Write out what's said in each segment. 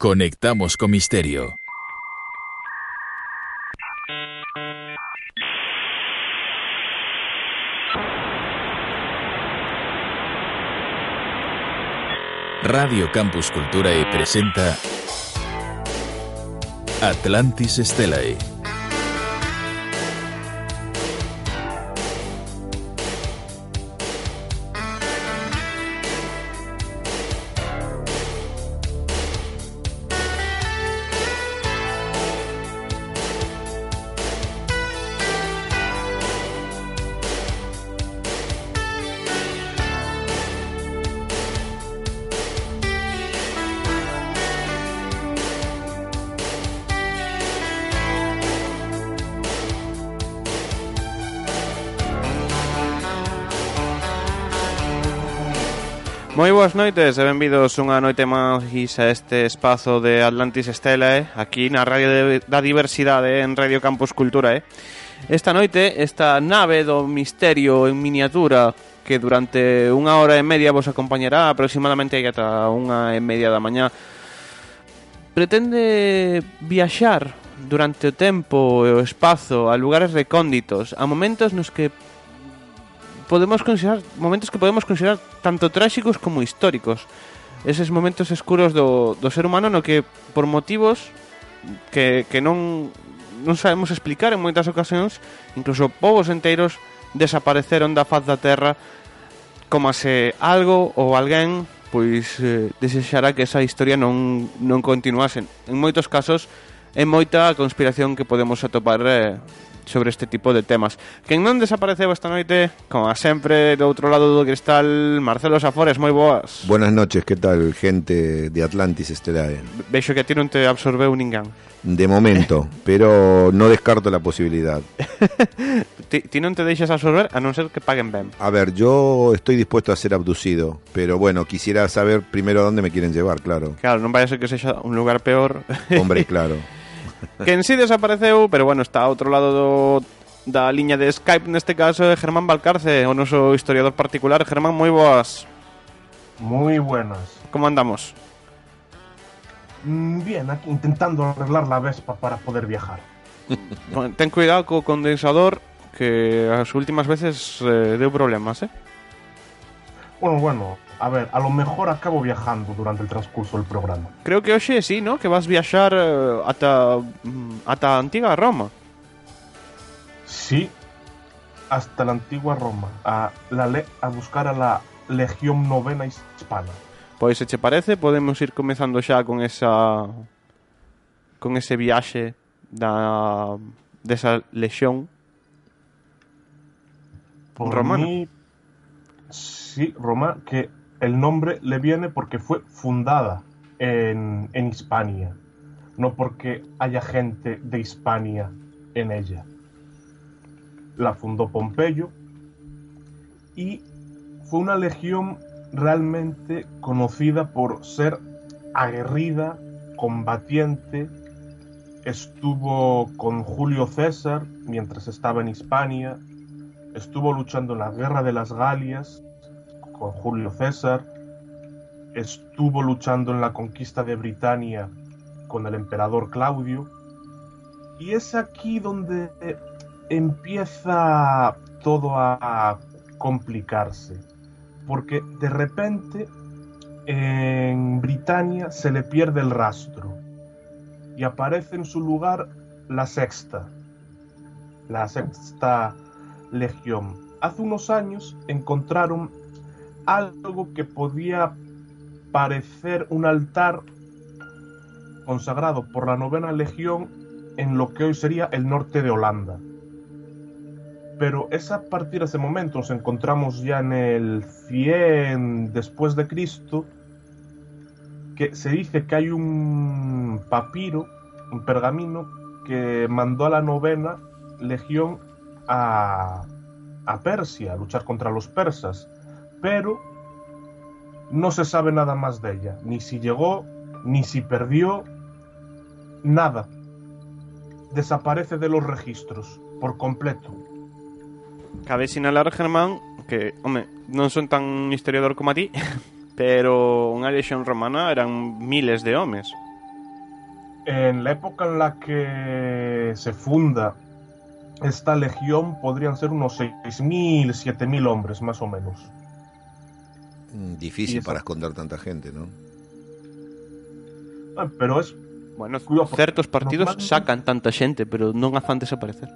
Conectamos con Misterio. Radio Campus Cultura y presenta Atlantis Stellae. noites e benvidos unha noite máis a este espazo de Atlantis Estela, eh? aquí na Radio de, da Diversidade, eh? en Radio Campus Cultura. Eh? Esta noite, esta nave do misterio en miniatura que durante unha hora e media vos acompañará aproximadamente ata unha e media da mañá pretende viaxar durante o tempo e o espazo a lugares recónditos, a momentos nos que podemos considerar momentos que podemos considerar tanto tráxicos como históricos. Eses momentos escuros do, do ser humano no que por motivos que, que non non sabemos explicar en moitas ocasións, incluso povos enteiros desapareceron da faz da terra como se algo ou alguén pois eh, desexara que esa historia non, non continuasen. En moitos casos é moita a conspiración que podemos atopar eh, sobre este tipo de temas. Quen non desapareceu esta noite, como a sempre, do outro lado do cristal, Marcelo Safores, moi boas. Buenas noches, que tal, gente de Atlantis Estelae? Vexo que a ti non te absorbeu ninguén. De momento, pero no descarto la posibilidad. ti, ti non te deixas absorber a non ser que paguen ben. A ver, yo estoy dispuesto a ser abducido, pero bueno, quisiera saber primero a dónde me quieren llevar, claro. Claro, non vai a ser que sexa un lugar peor. Hombre, claro. Que en sí desapareceu, pero bueno, está a outro lado do, da liña de Skype neste caso é Germán Valcarce, o noso historiador particular. Germán, moi boas. Muy buenas. Como andamos? Mm, Bien, aquí intentando arreglar la Vespa para poder viajar. Bueno, Ten cuidado co condensador que as últimas veces eh, deu problemas, eh? Bueno, bueno, a ver, a lo mejor acabo viajando durante el transcurso del programa. Creo que hoxe sí, ¿no? Que vas viaxar eh, ata mm, ata a antiga Roma. Sí, hasta la antigua Roma, a, la le- a buscar a la Legión Novena Hispana. Pois se che parece, podemos ir comezando xa con esa con ese viaxe da desa lexión Por Romana. mí, sí, Roma, que el nombre le viene porque fue fundada en, en Hispania, no porque haya gente de Hispania en ella. La fundó Pompeyo y fue una legión realmente conocida por ser aguerrida, combatiente, estuvo con Julio César mientras estaba en Hispania, estuvo luchando en la guerra de las Galias con Julio César, estuvo luchando en la conquista de Britania con el emperador Claudio, y es aquí donde empieza todo a complicarse, porque de repente en Britania se le pierde el rastro y aparece en su lugar la sexta, la sexta legión. Hace unos años encontraron algo que podía parecer un altar consagrado por la novena legión en lo que hoy sería el norte de Holanda. Pero es a partir de ese momento, nos encontramos ya en el 100 después de Cristo, que se dice que hay un papiro, un pergamino, que mandó a la novena legión a, a Persia, a luchar contra los persas, pero no se sabe nada más de ella, ni si llegó, ni si perdió, nada. Desaparece de los registros, por completo. Cabe sinalar, Germán, que, home, non son tan historiador como a ti, pero unha lexión romana eran miles de homes. en la época en la que se funda esta legión podrían ser unos 6.000, 7.000 hombres, más o menos. Mm, Difícil para esconder tanta gente, ¿no? Ah, Pero es Bueno, certos partidos sacan tanta xente, pero non a fan desaparecer.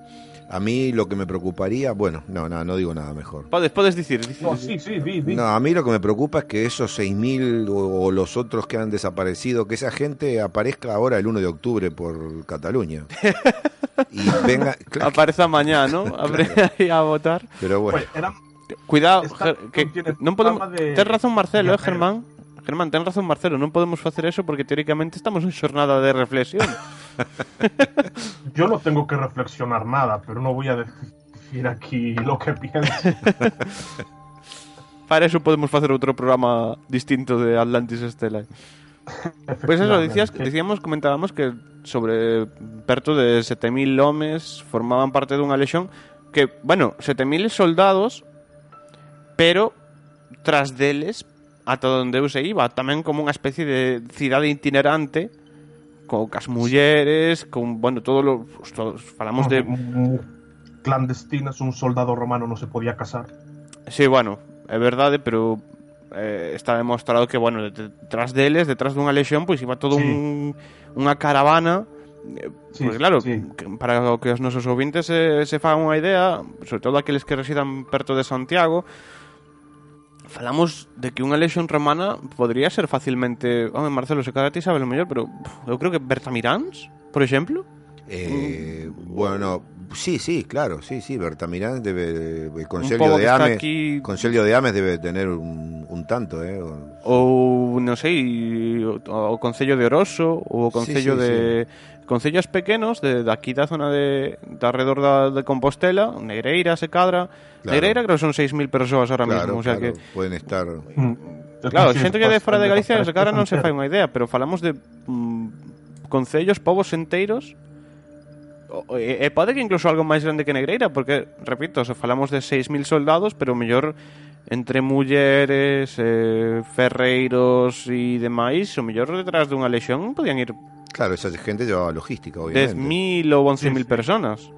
A mí lo que me preocuparía, bueno, no, no, no digo nada mejor. Podes, podes dicir, dicir No, sí, sí, di, di. No, a mí lo que me preocupa es que esos 6.000 o, o los otros que han desaparecido, que esa gente aparezca ahora el 1 de octubre por Cataluña. Y venga, claro, apareza mañá, ¿no? Aí a votar. pero bueno, Pues eran Cuidado, que non podemos... de- Ten razón Marcelo, eh, de Germán? Germán, ten razón Marcelo, non podemos facer eso porque teóricamente estamos en xornada de reflexión. Yo no tengo que reflexionar nada, pero no voy a decir aquí lo que pienso. Para eso podemos facer outro programa distinto de Atlantis Estela. Pois eso, dicías, dicíamos, comentábamos que sobre perto de 7000 homes formaban parte dunha lexión que, bueno, 7000 soldados, pero tras deles ata onde eu se iba, tamén como unha especie de cidade itinerante co cas mulleres, con, bueno, todo lo, todos falamos de clandestinas, un soldado romano non se podía casar. Sí, bueno, é verdade, pero eh, está demostrado que, bueno, detrás deles, detrás dunha lexión, pois iba todo sí. un, unha caravana eh, Sí, porque claro, sí. para que os nosos ouvintes se, se fagan unha idea, sobre todo aqueles que residan perto de Santiago, falamos de que unha lexión romana podría ser facilmente, home, Marcelo, se cada ti sabe lo mellor, pero pff, eu creo que Bertamiráns, por exemplo, eh, bueno, sí, sí, claro, sí, sí, Bertamirán debe, el Concelio de Ames, aquí Concelio de Ames debe tener un, un tanto, ¿eh? O- ou non sei, o, o Concello de Oroso o Concello Sí, sí, de Concellos pequenos de, de aquí da zona de, de alrededor da, de Compostela, Negreira, Secadra. Claro. Negreira creo que son 6.000 persoas ahora claro, mismo, o sea que pueden estar Claro, xente que de fora de Galicia se cadra non se fai unha idea, pero falamos de mm, concellos, povos enteiros e, e pode que incluso algo máis grande que Negreira, porque, repito, se falamos de 6.000 soldados, pero mellor entre mulleres, eh, ferreiros e demais, o mellor detrás dunha lexión podían ir Claro, esa gente llevaba logística, obviamente. 10.000 ou 11.000 Sí, sí. personas.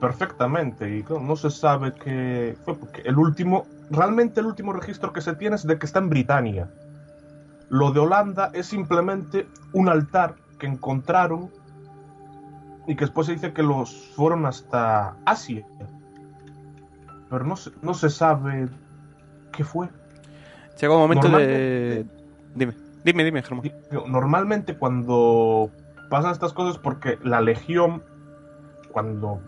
Perfectamente, y claro, no se sabe que fue porque el último, realmente el último registro que se tiene es de que está en Britania. Lo de Holanda es simplemente un altar que encontraron y que después se dice que los fueron hasta Asia. Pero no se, no se sabe qué fue. Chega o momento de... Dime, dime, dime, Germán. Normalmente cuando pasan estas cosas porque la legión, cuando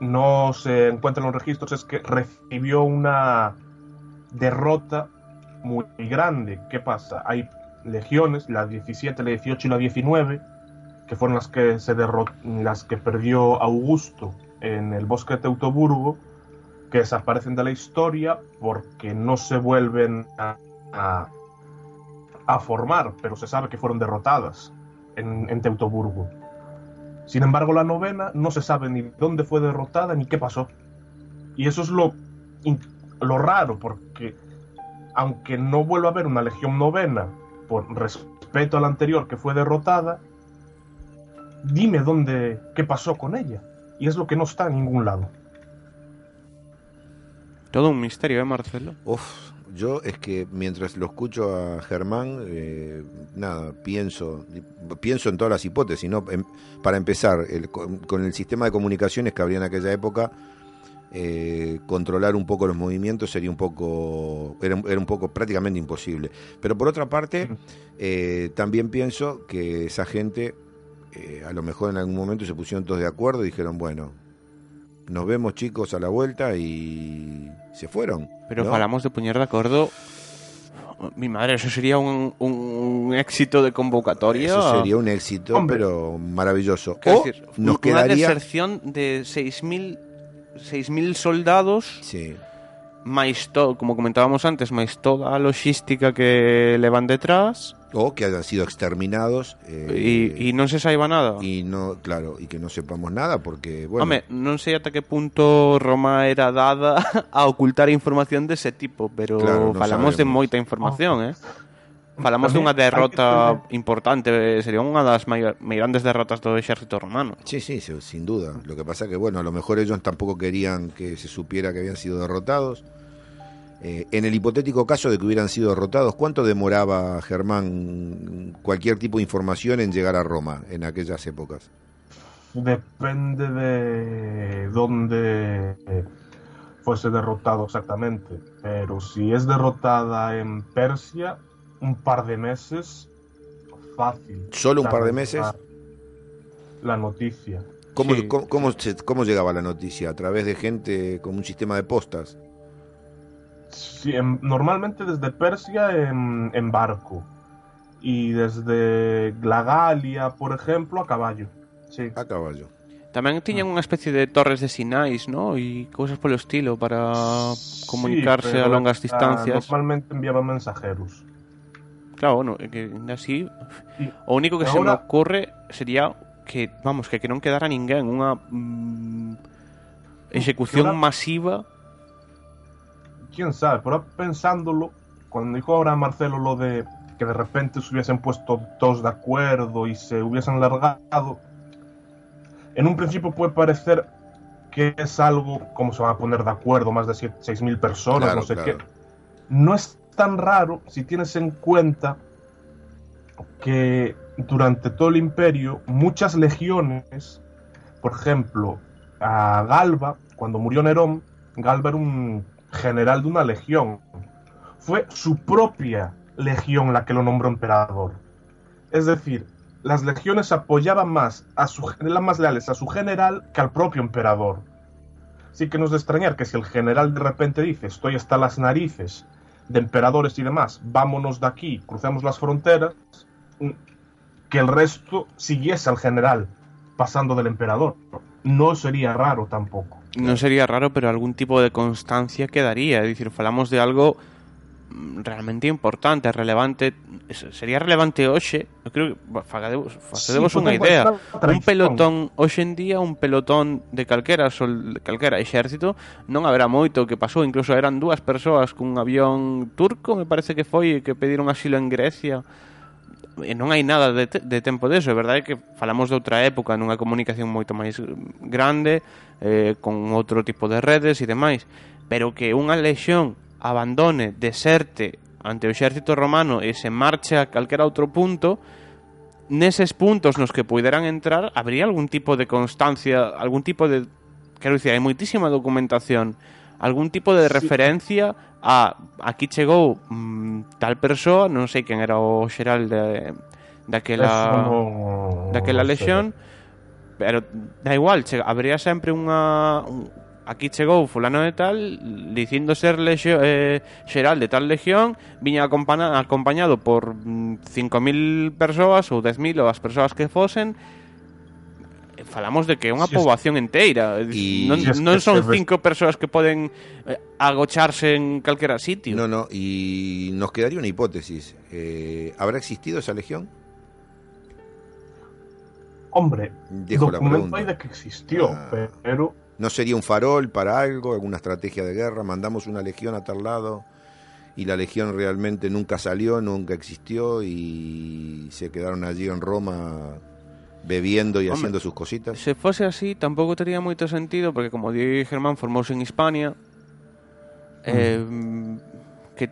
no se encuentran los registros, es que recibió una derrota muy grande. ¿Qué pasa? Hay legiones, la 17, la 18 y la 19, que fueron las que, se las que perdió Augusto en el bosque de Teutoburgo, que desaparecen de la historia porque no se vuelven a- a a formar, pero se sabe que fueron derrotadas en, en Teutoburgo. Sin embargo, la novena no se sabe ni dónde fue derrotada ni qué pasó. Y eso es lo, in- lo raro, porque aunque no vuelva a haber una legión novena por respeto a la anterior que fue derrotada, dime dónde, qué pasó con ella. Y es lo que no está en ningún lado. Todo un misterio, ¿eh, Marcelo? Uf, yo es que mientras lo escucho a Germán, eh, nada, pienso, pienso en todas las hipótesis, ¿no? Em- para empezar, el- con, con el sistema de comunicaciones que habría en aquella época, eh, controlar un poco los movimientos sería un poco, era, un- era un poco prácticamente imposible. Pero por otra parte, eh, también pienso que esa gente, eh, a lo mejor en algún momento se pusieron todos de acuerdo y dijeron, bueno, nos vemos chicos a la vuelta y se fueron. Pero ¿no? falamos de poñer de acordo... Mi madre, eso sería un, un éxito de convocatoria. Eso sería un éxito, Hombre. pero maravilloso. O decir, nos quedaría... deserción de 6.000 6.000 soldados Sí, máis todo, como comentábamos antes, máis toda a logística que levan detrás o que hayan sido exterminados. eh, e, e non se saiba nada. y no, claro, y que no sepamos nada porque, bueno, Home, non sei ata que punto Roma era dada a ocultar información dese tipo, pero Claro, falamos de moita información, eh? falamos Tamén dunha que derrota importante, eh, sería unha das máis grandes derrotas do exército romano. Sí, sí, sin duda. Lo que pasa que, bueno, a lo mejor ellos tampoco querían que se supiera que habían sido derrotados. Eh, en el hipotético caso de que hubieran sido derrotados, ¿cuánto demoraba Germán cualquier tipo de información en llegar a Roma en aquellas épocas? Depende de dónde eh, fuese derrotado exactamente. Pero si es derrotada en Persia, un par de meses, fácil. ¿Solo un par de meses? La noticia. ¿Cómo, Sí. cómo, cómo se- cómo llegaba la noticia? ¿A través de gente con un sistema de postas? Sí, en- normalmente desde Persia en, en barco. Y desde la Galia, por ejemplo, a caballo. Sí. A caballo. Tamén tiñan unha especie de torres de sinais, ¿no? E cousas polo estilo para comunicarse Sí, a longas ah, distancias. Normalmente enviaban mensajeros. Claro, bueno, que así Sí. o único que se me ocurre sería que, vamos, que, que non quedara ninguén unha mm, execución masiva quién sabe, pero pensándolo, cuando dijo ahora Marcelo lo de que de repente se hubiesen puesto todos de acuerdo y se hubiesen largado, en un principio puede parecer que es algo como se van a poner de acuerdo más de 6.000 personas, Claro, no sé claro. qué. No es tan raro si tienes en cuenta que durante todo el imperio muchas legiones, por ejemplo, a Galba, cuando murió Nerón, Galba era un general de una legión. Fue su propia legión la que lo nombró emperador. Es decir, las legiones apoyaban más a su más leales a su general que al propio emperador. Así que no es de extrañar que si el general de repente dice estoy hasta las narices de emperadores y demás, vámonos de aquí, crucemos las fronteras, mm, que el resto siguiese al general pasando del emperador. No sería raro tampoco. Non sería raro, pero algún tipo de constancia quedaría. É dicir, falamos de algo mm, realmente importante, relevante. Es- Sería relevante hoxe, eu creo que facedevos Sí, unha idea. Un pelotón hoxe en día, un pelotón de calquera sol, de calquera exército, non haberá moito que pasou, incluso eran dúas persoas cun avión turco, me parece que foi, que pediron asilo en Grecia. e non hai nada de, te, de tempo deso, é verdade que falamos de outra época, nunha comunicación moito máis grande, eh, con outro tipo de redes e demais, pero que unha lexión abandone, deserte ante o exército romano e se marche a calquera outro punto, neses puntos nos que puderan entrar, habría algún tipo de constancia, algún tipo de... Quero dicir, hai moitísima documentación algún tipo de sí. referencia a aquí chegou mm, tal persoa, non sei quen era o xeral de, daquela no... daquela lexión, sí. pero da igual, che, habría sempre unha un, aquí chegou fulano de tal dicindo ser lexio, eh, xeral de tal legión, viña acompañado por mm, 5000 persoas ou 10000 ou as persoas que fosen falamos de que é unha Si es- poboación inteira, Y- non, non son cinco persoas que poden eh, agocharse en calquera sitio. No, no, y nos quedaría una hipótesis. Eh, ¿Habrá existido esa legión? Hombre, Dejo la documento pregunta. hay de que existió, Ah. pero ¿No sería un farol para algo, alguna estrategia de guerra? Mandamos una legión a tal lado y la legión realmente nunca salió, nunca existió y se quedaron allí en Roma bebiendo y Hombre, haciendo sus cositas. Se fose así, tampouco tería moito sentido, porque como di Germán, formouse en Hispania, eh, que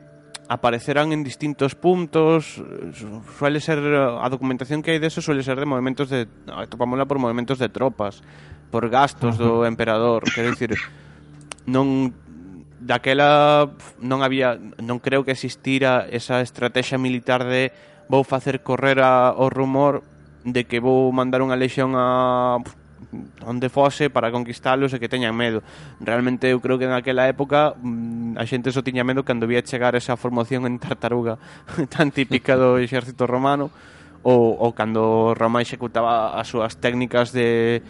aparecerán en distintos puntos, suele ser, a documentación que hai de eso suele ser de movimentos de, topámola por movimentos de tropas, por gastos do emperador, quero dicir, non daquela non había non creo que existira esa estrategia militar de vou facer correr a, o rumor de que vou mandar unha lexión a onde fose para conquistalos e que teñan medo. Realmente eu creo que naquela época mm, a xente só tiña medo cando vía chegar esa formación en tartaruga tan típica do exército romano ou, ou cando Roma executaba as súas técnicas de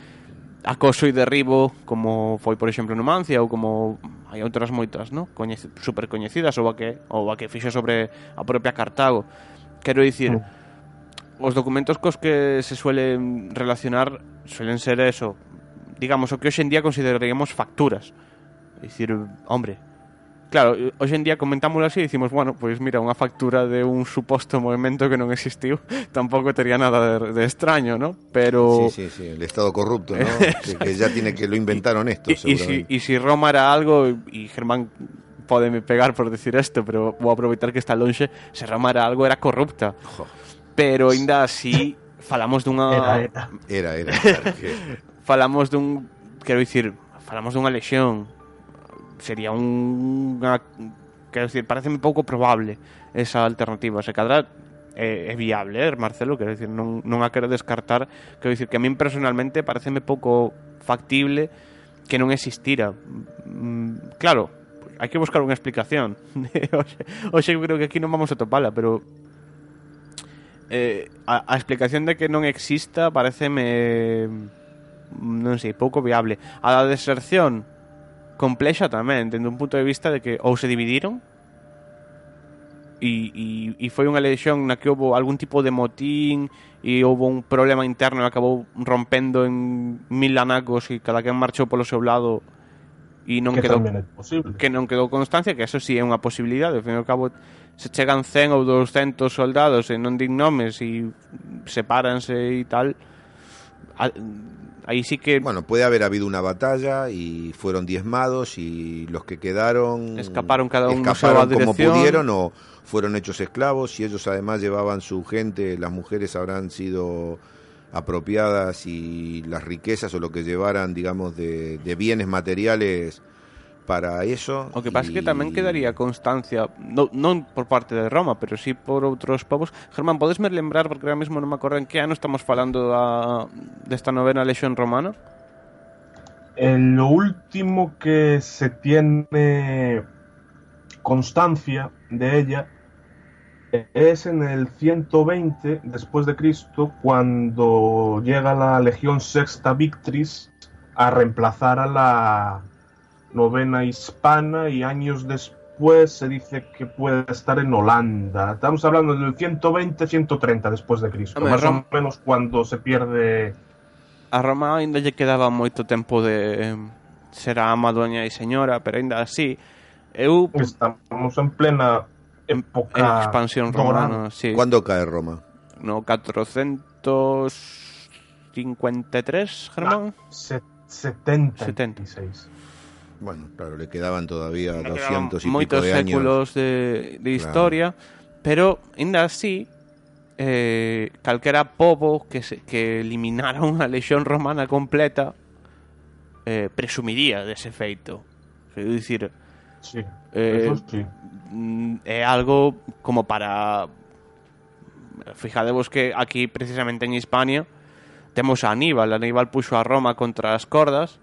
acoso e derribo como foi por exemplo Numancia ou como hai outras moitas, no? Coñece, super coñecidas ou a que ou a que fixo sobre a propia Cartago. Quero dicir, os documentos cos que se suelen relacionar suelen ser eso, digamos, o que hoxe en día consideraríamos facturas. É dicir, hombre, Claro, hoxe en día comentámoslo así e dicimos, bueno, pois mira, unha factura de un suposto movimento que non existiu tampouco tería nada de, de extraño, ¿no? Pero... Sí, sí, sí, el Estado corrupto, ¿no? que, que, ya tiene que lo inventaron esto, y, y, si, y si Roma era algo, y Germán pode me pegar por decir isto, pero vou aproveitar que está longe, se Roma era algo, era corrupta. Jo. pero ainda así falamos dunha era era, era claro que... falamos dun quero dicir falamos dunha lesión. Sería unha, quero dicir pareceme pouco probable esa alternativa. Se cadra é, é viable, eh, Marcelo, quero dicir, non, non a quero descartar, quero dicir que a min personalmente pareceme pouco factible que non existira. Mm, claro, hai que buscar unha explicación. hoxe, hoxe creo que aquí non vamos a topala, pero eh, a, a explicación de que non exista pareceme mm, non sei, pouco viable. A da deserción complexa tamén, dende un punto de vista de que ou se dividiron e, e, e foi unha elección na que houve algún tipo de motín e houve un problema interno e acabou rompendo en mil anacos e cada quen marchou polo seu lado e non que quedou que non quedou constancia, que eso sí é unha posibilidade, ao fin e ao cabo se chegan 100 ou 200 soldados e non din nomes e sepáranse e tal a- aí sí que Bueno, puede haber habido una batalla y fueron diezmados y los que quedaron Escaparon cada uno escaparon a como dirección. pudieron o fueron hechos esclavos y ellos además llevaban su gente, las mujeres habrán sido apropiadas y las riquezas o lo que llevaran, digamos, de, de bienes materiales para eso. O que pasa é que y- tamén quedaría constancia no, non por parte de Roma, pero sí por outros povos. Germán, podesme lembrar, porque ahora mesmo non me acordo en que ano estamos falando da, desta novena lexión romana? Eh, lo último que se tiene constancia de ella es en el 120 después de Cristo cuando llega la Legión Sexta Victris a reemplazar a la novena hispana y años después se dice que puede estar en Holanda. Estamos hablando del 120-130 después de Cristo, Hombre, más Rom- o menos cuando se pierde A Roma ainda lle quedaba moito tempo de eh, ser a ama, doña e señora, pero ainda así eu Estamos en plena época en expansión dorada. romana, sí. ¿Cuándo cae Roma? No 453, Germán. Se- 76. Bueno, claro, le quedaban todavía le 200 y moitos pico de séculos años. de, de historia, claro. pero ainda así eh, calquera pobo que, se, que eliminara unha lexión romana completa eh, presumiría dese feito. Quero dicir, sí, eh, eso sí. Mm, é algo como para fijadevos que aquí precisamente en Hispania temos a Aníbal, Aníbal puxo a Roma contra as cordas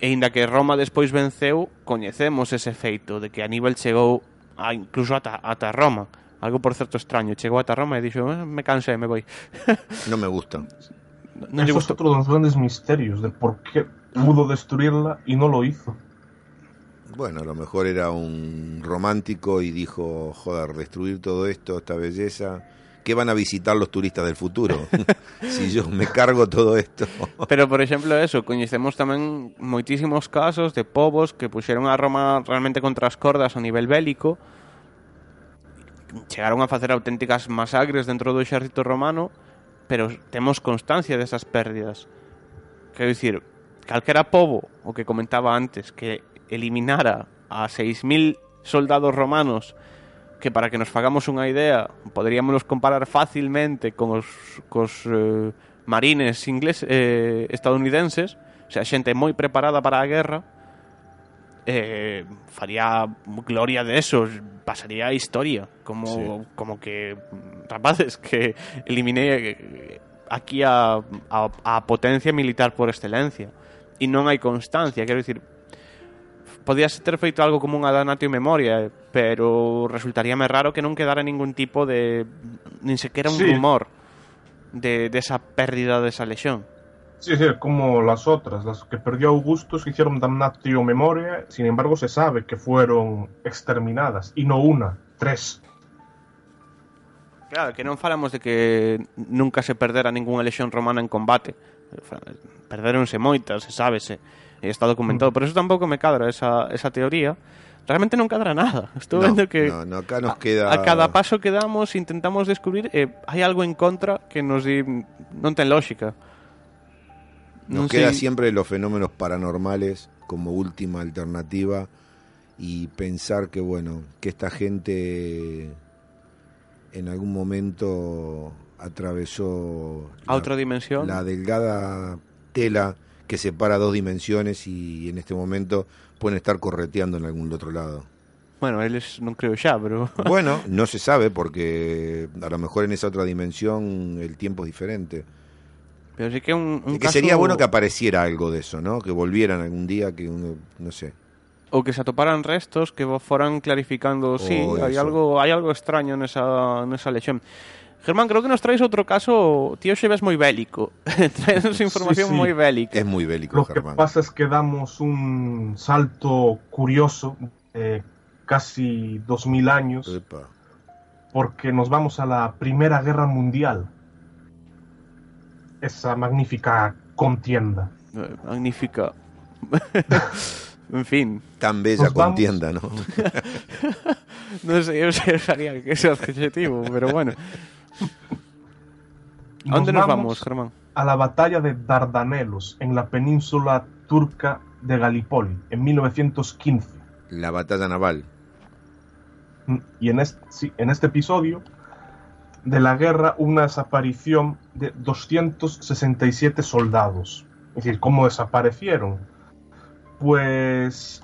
e inda que Roma despois venceu coñecemos ese feito de que Aníbal chegou a, incluso ata, ata Roma algo por certo extraño, chegou ata Roma e dixo "Eh, me cansé, me voy No me gusta. non lle Eso es de los grandes misterios de por qué pudo destruirla y no lo hizo. Bueno, a lo mejor era un romántico y dijo, joder, destruir todo esto, esta belleza, ¿qué van a visitar los turistas del futuro? si yo me cargo todo esto. Pero, por exemplo, eso, coñecemos tamén moitísimos casos de povos que puxeron a Roma realmente contra as cordas a nivel bélico chegaron a facer auténticas masacres dentro do exército romano pero temos constancia desas pérdidas quero dicir, calquera povo o que comentaba antes que eliminara a 6.000 soldados romanos que para que nos fagamos unha idea, poderíamos comparar facilmente con os, cos eh, marines ingleses eh, estadounidenses, o sea, xente moi preparada para a guerra, eh, faría gloria de eso, pasaría a historia, como, sí. como que rapaces que eliminé eh, aquí a, a, a potencia militar por excelencia. E non hai constancia, quero dicir, podíase ter feito algo como unha danatio memoria pero resultaríame raro que non quedara ningún tipo de nin sequera un Sí. rumor de, de esa pérdida de esa lesión Sí, sí, como las otras, las que perdió Augustus que hicieron damnatio memoria, sin embargo se sabe que fueron exterminadas, y no una, tres. Claro, que non falamos de que nunca se perdera ningunha lexión romana en combate. Perderonse moitas, se sábese, e está documentado. Por eso tampouco me cadra esa, esa teoría. realmente non cadra nada. Estou No, vendo que no, no, acá nos a- queda... a cada paso que damos intentamos descubrir eh, hai algo en contra que nos di, non ten lógica. Nos queda siempre los fenómenos paranormales como última alternativa y pensar que, bueno, que esta gente en algún momento atravesó a outra dimensión. la delgada tela que separa dos dimensiones y en este momento pueden estar correteando en algún otro lado. Bueno, eles non creo xa, pero Bueno, no se sabe porque a lo mejor en esa otra dimensión el tiempo es diferente. pero sí que un, un que caso sería bueno que apareciera algo de eso, ¿no? Que volvieran algún día, que uno, no sé. ou que se atoparan restos que foran clarificando, sí, Oh, eso. algo hai algo extraño nesa nesa lexión. Germán, creo que nos traes outro caso, tío Xeves moi bélico. traes información Sí, sí. moi bélica. Es muy bélico, Lo que Germán. pasa es que damos un salto curioso de casi 2000 años Epa. porque nos vamos a la Primera Guerra Mundial. Esa magnífica contienda. Eh, Magnífica. en fin, Tan bella Nos vamos. contienda, ¿no? eu sei, sabía que ese adjetivo, pero bueno. A onde nos vamos, Germán? a la batalla de Dardanelos en la península turca de Galipoli en 1915. La batalla naval. Y en este, sí, en este episodio de la guerra hubo una desaparición de 267 soldados. Es decir, ¿cómo desaparecieron? Pues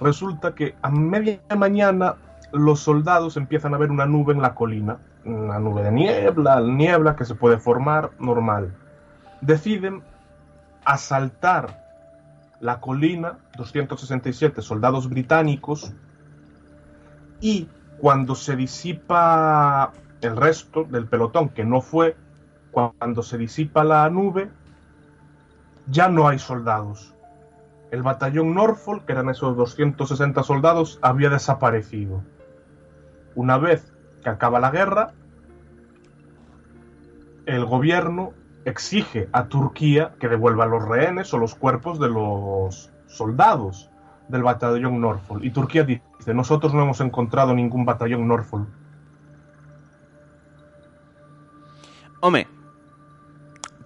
resulta que a media mañana los soldados empiezan a ver una nube en la colina, una nube de niebla, niebla que se puede formar normal. Deciden asaltar la colina, 267 soldados británicos, y cuando se disipa el resto del pelotón, que no fue, cuando se disipa la nube, ya no hay soldados. El batallón Norfolk, que eran esos 260 soldados, había desaparecido. Una vez que acaba la guerra, el gobierno exige a Turquía que devuelva los rehenes o los cuerpos de los soldados del batallón Norfolk. Y Turquía dice, nosotros no hemos encontrado ningún batallón Norfolk. Home,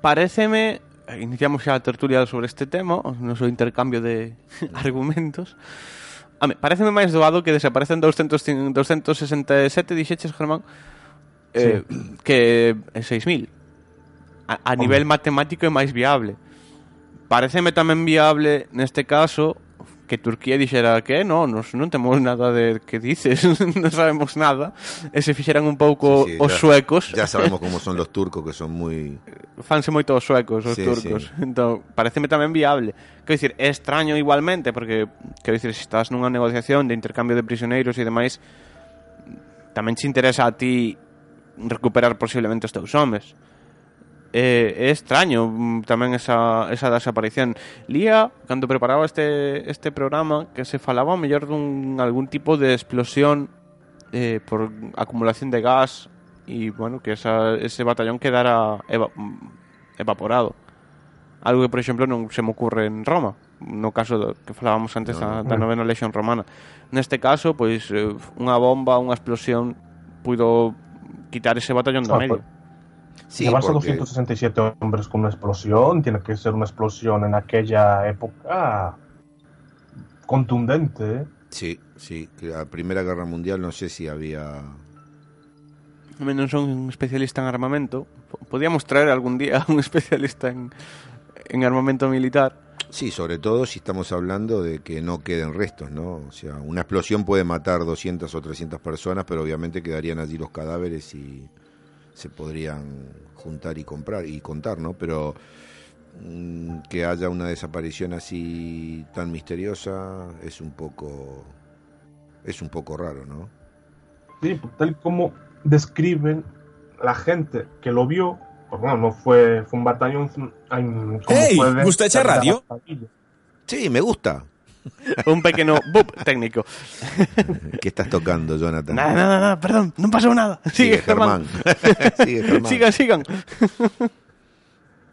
pareceme iniciamos xa a tertulia sobre este tema, o noso intercambio de argumentos. Home, pareceme máis doado que desaparecen 200, 267 dixeches, Germán, eh, sí. que 6.000. A, a nivel matemático é máis viable. Pareceme tamén viable neste caso que Turquía dixera que no, nos non temos nada de que dices, non sabemos nada, e se fixeran un pouco sí, sí, os ya, suecos. Ya sabemos como son los turcos, que son muy... Fanse moito os suecos, os sí, turcos. Sí. Entón, pareceme tamén viable. Quero dicir, é extraño igualmente, porque, quero dicir, se estás nunha negociación de intercambio de prisioneiros e demais, tamén te interesa a ti recuperar posiblemente os teus homes. É, é extraño mm, tamén esa, esa desaparición. Lía, cando preparaba este, este programa, que se falaba ao mellor dun algún tipo de explosión eh, por acumulación de gas e, bueno, que esa, ese batallón quedara eva, mm, evaporado. Algo que, por exemplo, non se me ocurre en Roma, no caso do, que falábamos antes No, da, da novena legión romana. Neste caso, pois, eh, unha bomba, unha explosión puido quitar ese batallón do Ah, medio. Sí, Llevarse porque- 267 hombres con una explosión, tiene que ser una explosión en aquella época contundente. ¿eh? Sí, sí. La Primera Guerra Mundial no sé si había... Non son un especialista en armamento. P- Podíamos traer algún día un especialista en, en armamento militar. Sí, sobre todo si estamos hablando de que no queden restos, ¿no? O sea, una explosión puede matar 200 o 300 personas, pero obviamente quedarían allí los cadáveres y se podrían juntar y comprar y contar, ¿no? Pero mm, que haya una desaparición así tan misteriosa es un poco es un poco raro, ¿no? Sí, tal como describen la gente que lo vio, pues bueno, no fue, fue un batallón. como Ey, fue de- ¿gusta echar radio? Sí, me gusta. Un pequeno bup técnico. ¿Qué estás tocando, Jonathan? Nada, nada, nada, perdón, non pasou nada. Sigue, Sigue, Germán. Sigue, Germán. Sigan, sigan.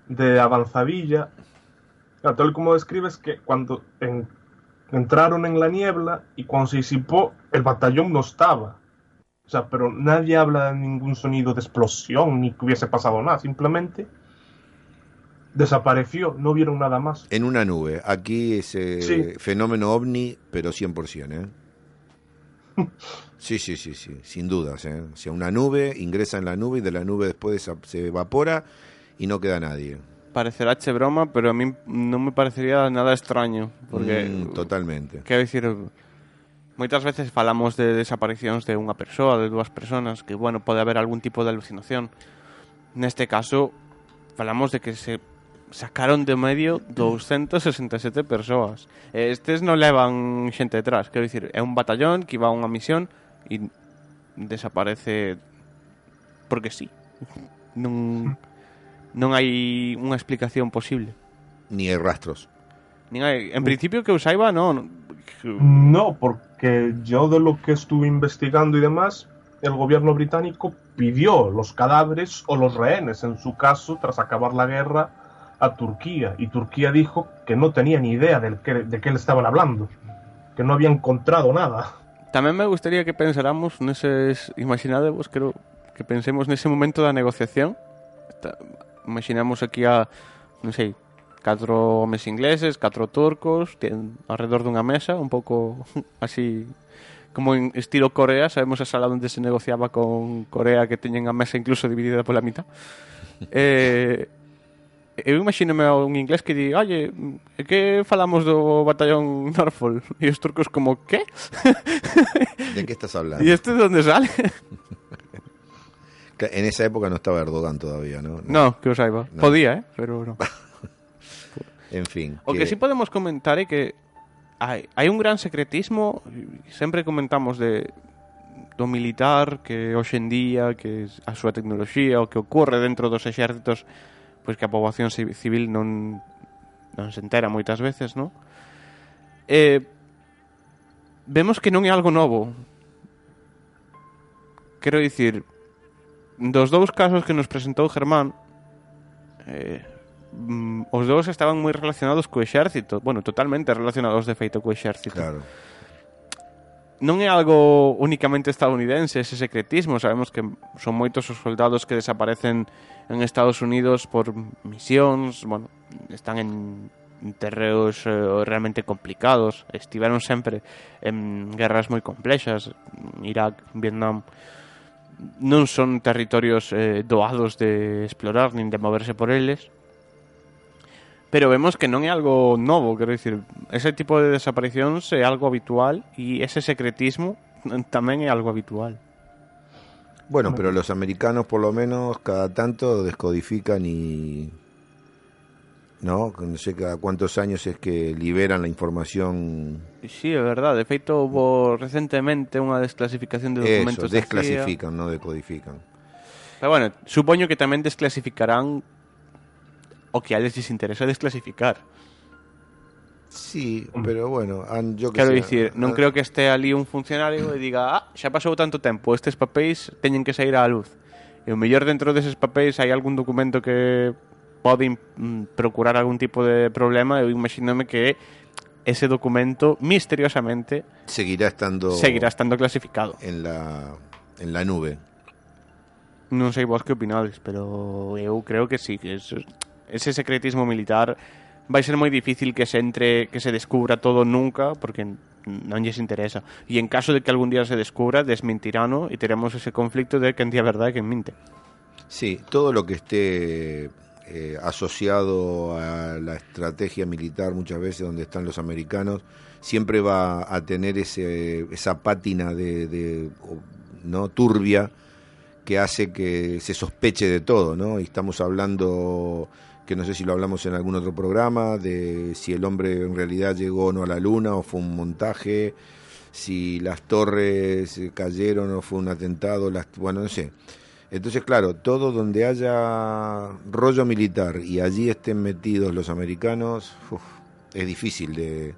de Avanzadilla. Claro, tal como describes que cuando en entraron en la niebla y cuando se disipó el batallón no estaba. O sea, pero nadie habla de ningún sonido de explosión ni que hubiese pasado nada, simplemente desapareció, no vieron nada más. En una nube. Aquí ese Sí. fenómeno ovni, pero 100%, ¿eh? Sí, sí, sí, sí, sin dudas, ¿eh? O sea, una nube ingresa en la nube y de la nube después se evapora y no queda nadie. Parecerá che broma, pero a mí non me parecería nada extraño, porque Mm, totalmente. quero dicir moitas veces falamos de desaparicións de unha persoa, de dúas personas, que bueno, pode haber algún tipo de alucinación. Neste caso, falamos de que se sacaron de medio 267 persoas. E Estes non levan xente detrás, quero dicir, é un batallón que iba a unha misión e desaparece porque sí. Non non hai unha explicación posible. Ni hay rastros. Nin hai, en principio que eu saiba, non. No, porque yo de lo que estuve investigando y demás, el gobierno británico pidió los cadáveres o los rehenes, en su caso, tras acabar la guerra, a Turquía. Y Turquía dijo que no tenía ni idea del que, de qué le estaban hablando, que no había encontrado nada. Tamén me gustaría que pensáramos neses, imaginadevos, creo que pensemos nese momento da negociación. Ta- Imaginamos aquí a, non sei, catro homes ingleses, catro turcos, ten alrededor dunha mesa, un pouco así como en estilo Corea, sabemos a sala onde se negociaba con Corea que teñen a mesa incluso dividida pola mitad. eh, eu imagínome a un inglés que di, oye, e que falamos do batallón Norfolk? E os turcos como, que? ¿De qué estás hablando? ¿Y este de dónde sale? En esa época no estaba Erdogan todavía, ¿no? No, que os saiba. No. Podía, eh? Pero no. En fin. O que sí podemos comentar é que hai, hai un gran secretismo, sempre comentamos de do militar que hoxe en día, que a súa tecnoloxía, o que ocorre dentro dos exércitos, pois que a poboación civil non non se entera moitas veces, non? Eh, vemos que non é algo novo. Quero dicir, dos dous casos que nos presentou Germán, eh, mm, os dous estaban moi relacionados co exército, bueno, totalmente relacionados de feito co exército. Claro. Non é algo únicamente estadounidense ese secretismo, sabemos que son moitos os soldados que desaparecen en Estados Unidos por misións, bueno, están en terreos eh, realmente complicados, estiveron sempre en guerras moi complexas, Irak, Vietnam, non son territorios eh, doados de explorar nin de moverse por eles, pero vemos que non é algo novo, quero dicir, ese tipo de desaparicións é algo habitual e ese secretismo tamén é algo habitual. Bueno, pero los americanos por lo menos cada tanto descodifican y... ¿No? No sé cada cuántos años es que liberan la información. Sí, é verdade, de feito houve recentemente unha desclasificación de Eso, documentos CIA. desclasifican, no decodifican. Pero bueno, supoño que tamén desclasificarán o que a lles interesa desclasificar. Sí, pero bueno, yo que Quero sé, dicir, non creo que este ali un funcionario e diga ah, xa pasou tanto tempo, estes papéis teñen que sair á luz. E o mellor dentro deses papéis hai algún documento que pode mm, procurar algún tipo de problema, eu imagínome que ese documento misteriosamente seguirá estando seguirá estando clasificado. en la en la nube. Non sei vos que opinades, pero eu creo que sí, que eso, ese secretismo militar vai ser moi difícil que se entre, que se descubra todo nunca, porque non lles interesa. E en caso de que algún día se descubra, desmentirano e teremos ese conflicto de quen di a verdade e quen minte. Sí, todo lo que esté eh, asociado a la estrategia militar muchas veces donde están los americanos siempre va a tener ese, esa pátina de, de, no turbia que hace que se sospeche de todo, ¿no? Y estamos hablando que no sé si lo hablamos en algún otro programa de si el hombre en realidad llegó o no a la luna o fue un montaje, si las torres cayeron o fue un atentado, las, bueno, no sé. Entonces, claro, todo donde haya rollo militar y allí estén metidos los americanos, uf, es difícil de...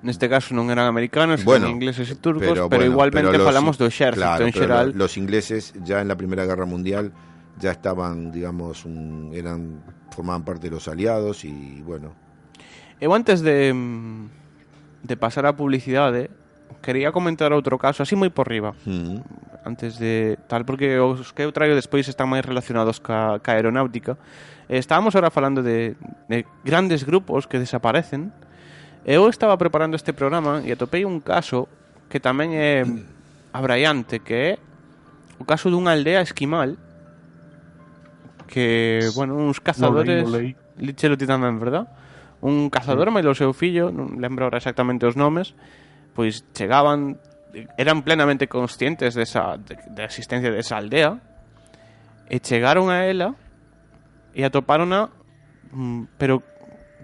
Neste caso non eran americanos, Bueno, eran ingleses e turcos, pero, bueno, igualmente pero los- falamos do exército claro, en pero xeral. lo- Los ingleses ya en la Primera Guerra Mundial ya estaban, digamos, un, eran formaban parte de los aliados y bueno. Eu antes de, mm, de pasar a publicidade, eh, quería comentar outro caso, así moi por riba. Mm. Antes de tal, porque os que eu traio despois están máis relacionados ca, ca aeronáutica. Eh, estábamos ahora falando de, de grandes grupos que desaparecen. Eu estaba preparando este programa e atopei un caso que tamén é abraiante, que é o caso dunha aldea esquimal que, bueno, uns cazadores... No leí, no leí. Lichelo ti tamén, verdad? Un cazador sí. e o seu fillo, non lembro ahora exactamente os nomes, pois chegaban, eran plenamente conscientes desa, de, de existencia desa aldea, e chegaron a ela e atopárona, mm, pero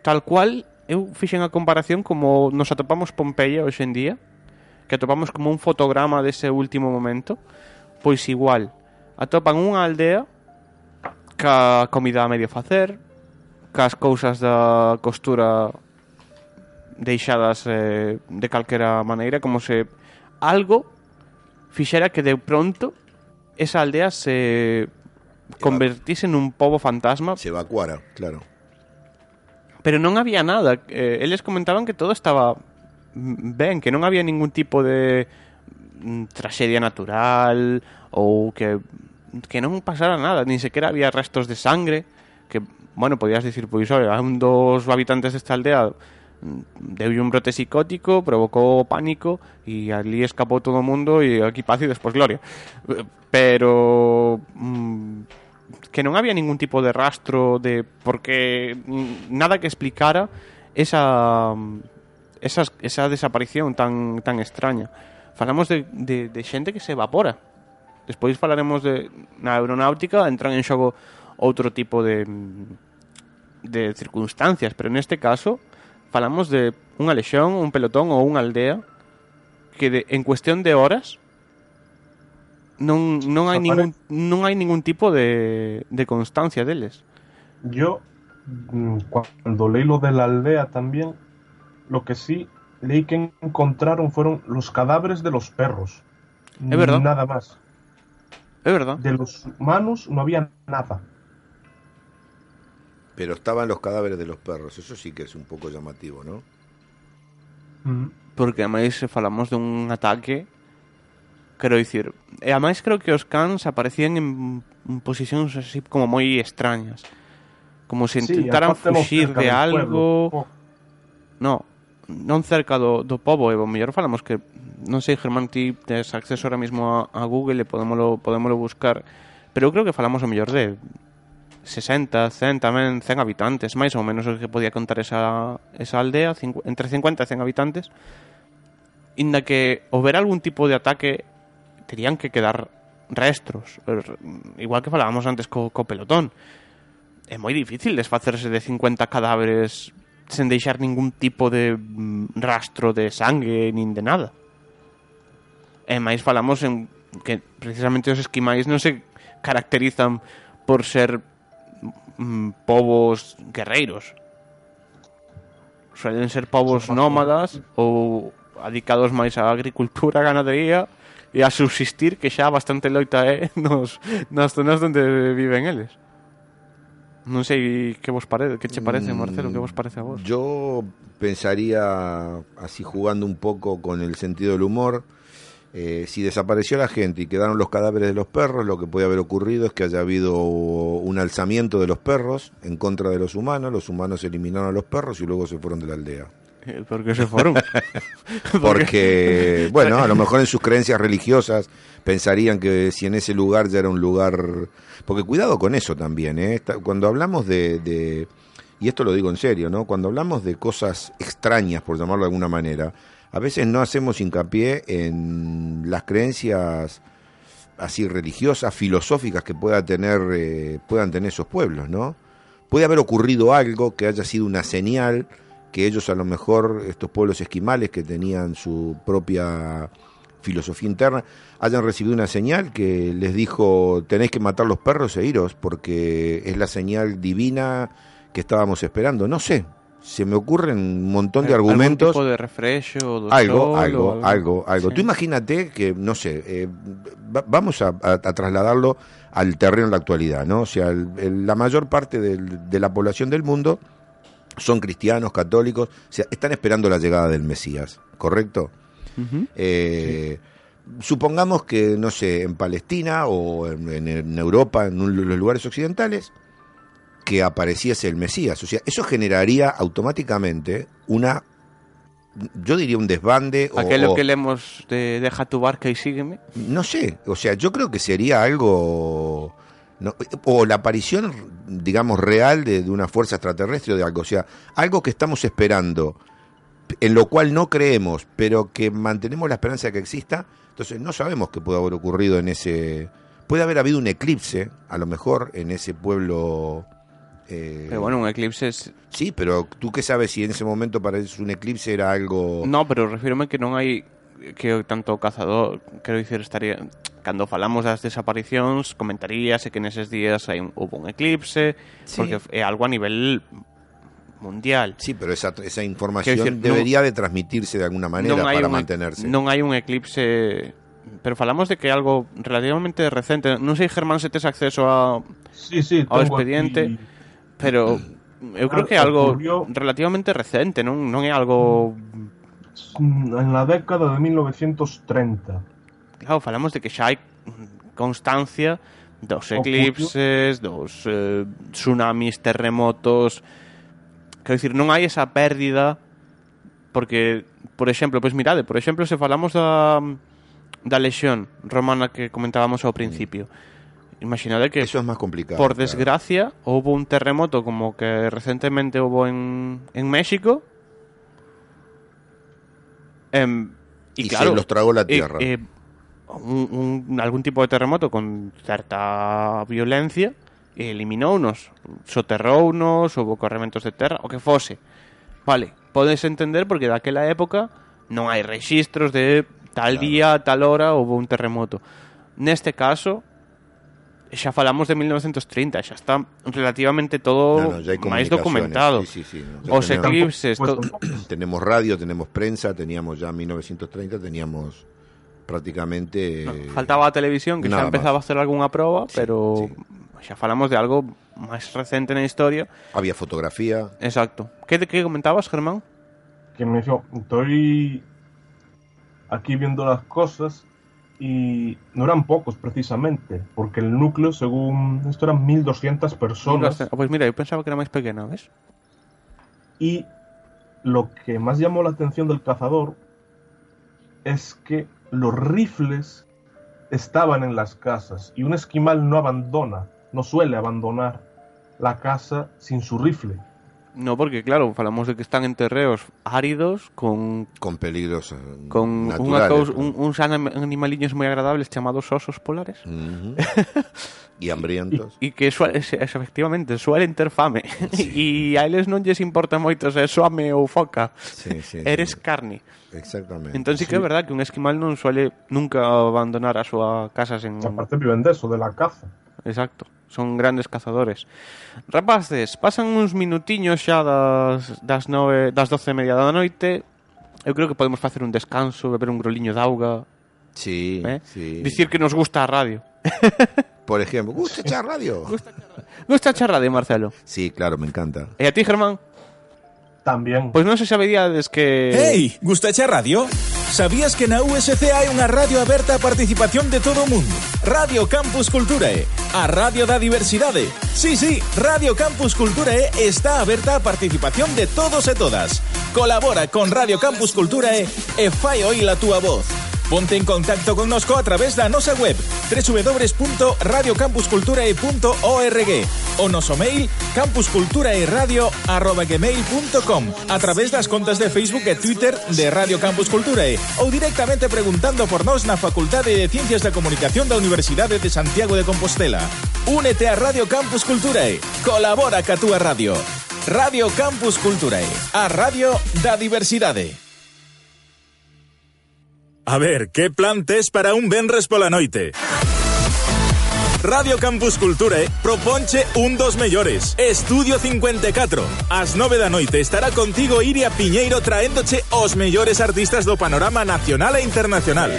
tal cual, eu fixen a comparación como nos atopamos Pompeia hoxe en día, que atopamos como un fotograma dese último momento, pois igual, atopan unha aldea ca comida a medio facer, cas cousas da costura deixadas eh, de calquera maneira, como se algo fixera que de pronto esa aldea se convertise nun pobo fantasma. Se evacuara, claro. Pero non había nada. Eh, eles comentaban que todo estaba ben, que non había ningún tipo de mm, traxedia natural ou que que non pasara nada, nin sequera había restos de sangre, que, bueno, podías dicir, pois, oi, a un dos habitantes desta aldea mm, deu un brote psicótico, provocou pánico e ali escapou todo o mundo e aquí paz e despois gloria. Pero mm, que non había ningún tipo de rastro de porque mm, nada que explicara esa esa, esa desaparición tan tan extraña. Falamos de, de, de que se evapora. Despois falaremos de na aeronáutica entran en xogo outro tipo de de circunstancias, pero neste caso falamos de unha lexión, un pelotón ou unha aldea que de, en cuestión de horas non, non hai ningún non hai ningún tipo de, de constancia deles. Yo, mm, cuando leí lo de la aldea también, lo que sí leí que encontraron fueron los cadáveres de los perros. Es verdad. Nada más. É verdad? De los humanos no había nada. Pero estaban los cadáveres de los perros. Eso sí que es un poco llamativo, ¿no? Mm. Porque ademais se falamos dun ataque Quero dicir E ademais creo que os cans aparecían en, en posicións así como moi extrañas Como Sí, intentaran fuxir de algo. Oh, No, non cerca do, do pobo E o mellor falamos que non sei, Germán, ti tes acceso ahora mismo a, a Google e podémolo, podémolo buscar, pero eu creo que falamos o mellor de 60, 100 tamén, 100 habitantes, máis ou menos o que podía contar esa, esa aldea, entre 50 e 100 habitantes, inda que houber algún tipo de ataque terían que quedar restros, er, igual que falábamos antes co, co pelotón. É moi difícil desfacerse de 50 cadáveres sen deixar ningún tipo de mm, rastro de sangue nin de nada. E máis falamos en que precisamente os esquimais non se caracterizan por ser mm, povos guerreiros. Suelen ser povos nómadas ou adicados máis á agricultura, ganadería e a subsistir que xa bastante loita é nos, nas zonas onde viven eles. Non sei que vos parece, que che parece, mm, Marcelo, que vos parece a vos. Yo pensaría así jugando un poco con el sentido del humor, eh, si desapareció la gente y quedaron los cadáveres de los perros, lo que puede haber ocurrido es que haya habido un alzamiento de los perros en contra de los humanos, los humanos eliminaron a los perros y luego se fueron de la aldea. Eh, Por que se foron? Porque, bueno, a lo mejor en sus creencias religiosas pensarían que si en ese lugar ya era un lugar... Porque cuidado con eso también, ¿eh? Cuando hablamos de, de- Y esto lo digo en serio, ¿no? Cuando hablamos de cosas extrañas, por llamarlo de alguna manera, a veces no hacemos hincapié en las creencias así religiosas, filosóficas que pueda tener, eh, puedan tener esos pueblos, ¿no? Puede haber ocurrido algo que haya sido una señal que ellos a lo mejor, estos pueblos esquimales que tenían su propia filosofía interna, hayan recibido una señal que les dijo tenéis que matar los perros e iros porque es la señal divina que estábamos esperando. No sé, se me ocurren un montón de Algún argumentos tipo de algo, algo, algo, algo. Sí. Tú imagínate que, no sé, eh, va- vamos a, a- a trasladarlo al terreno de la actualidad, ¿no? O sea, el- el- la mayor parte del- de la población del mundo son cristianos, católicos, o sea, están esperando la llegada del Mesías, ¿correcto? Eh, Supongamos que, no sé, en Palestina o en, en- en Europa, en un- los lugares occidentales, que apareciese el Mesías. O sea, eso generaría automáticamente una, yo diría un desbande Aquello o- que leemos de Deja tu barca y sígueme. no sé, o sea, yo creo que sería algo, no, o la aparición, digamos, real de, de una fuerza extraterrestre o de algo, o sea, algo que estamos esperando, en lo cual no creemos, pero que mantenemos la esperanza de que exista, entonces no sabemos qué puede haber ocurrido en ese, puede haber habido un eclipse, a lo mejor, en ese pueblo. Eh, Pero bueno, un eclipse es... Sí, pero tú qué sabes si en ese momento para eso un eclipse era algo... No, pero refírome que non hai que tanto cazador, quero dicir, estaría cando falamos das desaparicións, comentaríase que neses días hai un, hubo un eclipse, Sí. porque é algo a nivel mundial. Sí, pero esa, esa información decir, debería de transmitirse de alguna manera para un, mantenerse. Non hai un eclipse pero falamos de que algo relativamente recente. Non sei, Germán, se tes acceso a... Sí, sí, Ao expediente. aquí- pero mm. eu creo que é algo relativamente recente, non, non é algo mm, en la década de 1930. Claro, falamos de que xa hai constancia dos eclipses, dos eh, tsunamis, terremotos. Quero dicir, non hai esa pérdida porque, por exemplo, pois mirade, por exemplo, se falamos da mm, da lexión romana que comentábamos ao principio. Imaginade que Eso es más complicado. por claro. desgracia hubo un terremoto como que recientemente hubo en, en México. Em, y, Y claro, se los tragó la eh, tierra. eh, un- un- algún tipo de terremoto con cierta violencia eliminounos, soterrounos, houve corrementos de terra, o que fose. Vale, podes entender porque daquela época non hai registros de tal Claro. día, tal hora houve un terremoto. Neste caso, xa falamos de 1930, xa está relativamente todo No, no, ya máis documentado. Sí, sí, sí, no, ya Os tenemos- eclipses, to- tenemos radio, tenemos prensa, teníamos ya en 1930, teníamos prácticamente... No, eh, faltaba a televisión que xa empezaba a hacer algunha proba, Sí, pero xa falamos de algo máis recente na historia. Había fotografía. Exacto. Que que comentabas, Germán? que me dijo, estoy aquí viendo las cosas y no eran pocos precisamente, porque el núcleo, según esto, eran 1200 personas Pois mira, eu pensaba que era máis pequena, ves? y lo que más llamó la atención del cazador es que los rifles estaban en las casas y un esquimal no abandona, no suele abandonar la casa sin su rifle. No, porque claro, falamos de que están en terreos áridos con con peligros eh, con naturales. un, uns anim- animaliños moi agradables chamados osos polares y hambrientos. e que suel, es, es, efectivamente suelen ter fame e a eles non lles importa moito se é soame ou foca Sí, sí, sí. eres carne Exactamente. entón sí que é verdad que un esquimal non suele nunca abandonar a súa casa sen Aparte viven de eso, de la caza. Exacto, son grandes cazadores. Rapaces, pasan uns minutiños xa das, das, nove, das doce e media da noite. Eu creo que podemos facer un descanso, beber un groliño de auga, Sí, eh? sí. dicir que nos gusta a radio. Por ejemplo, ¿gusta echar radio? Gusta a radio, Marcelo? Sí, claro, me encanta. E a ti, Germán? También. Pois non se saberíades que... Hey, gusta echar radio? ¿Sabías que na USC hai unha radio aberta a participación de todo o mundo? Radio Campus Culturae, a radio da diversidade. Sí, sí, Radio Campus Culturae está aberta a participación de todos e todas. Colabora con Radio Campus Culturae e fai oír a túa voz. Ponte en contacto connosco a través da nosa web www.radiocampusculturae.org o noso mail campusculturaeradio.gmail.com a través das contas de Facebook e Twitter de Radio Campus Culturae ou directamente preguntando por nós na Facultade de Ciencias da Comunicación da Universidade de Santiago de Compostela. Únete a Radio Campus Culturae. Colabora ca túa radio. Radio Campus Culturae, a radio da diversidade. A ver, que plan tes para un venres pola noite? Radio Campus Culture proponche un dos mellores. Estudio 54. As 9 da noite estará contigo Iria Piñeiro traéndoche os mellores artistas do panorama nacional e internacional.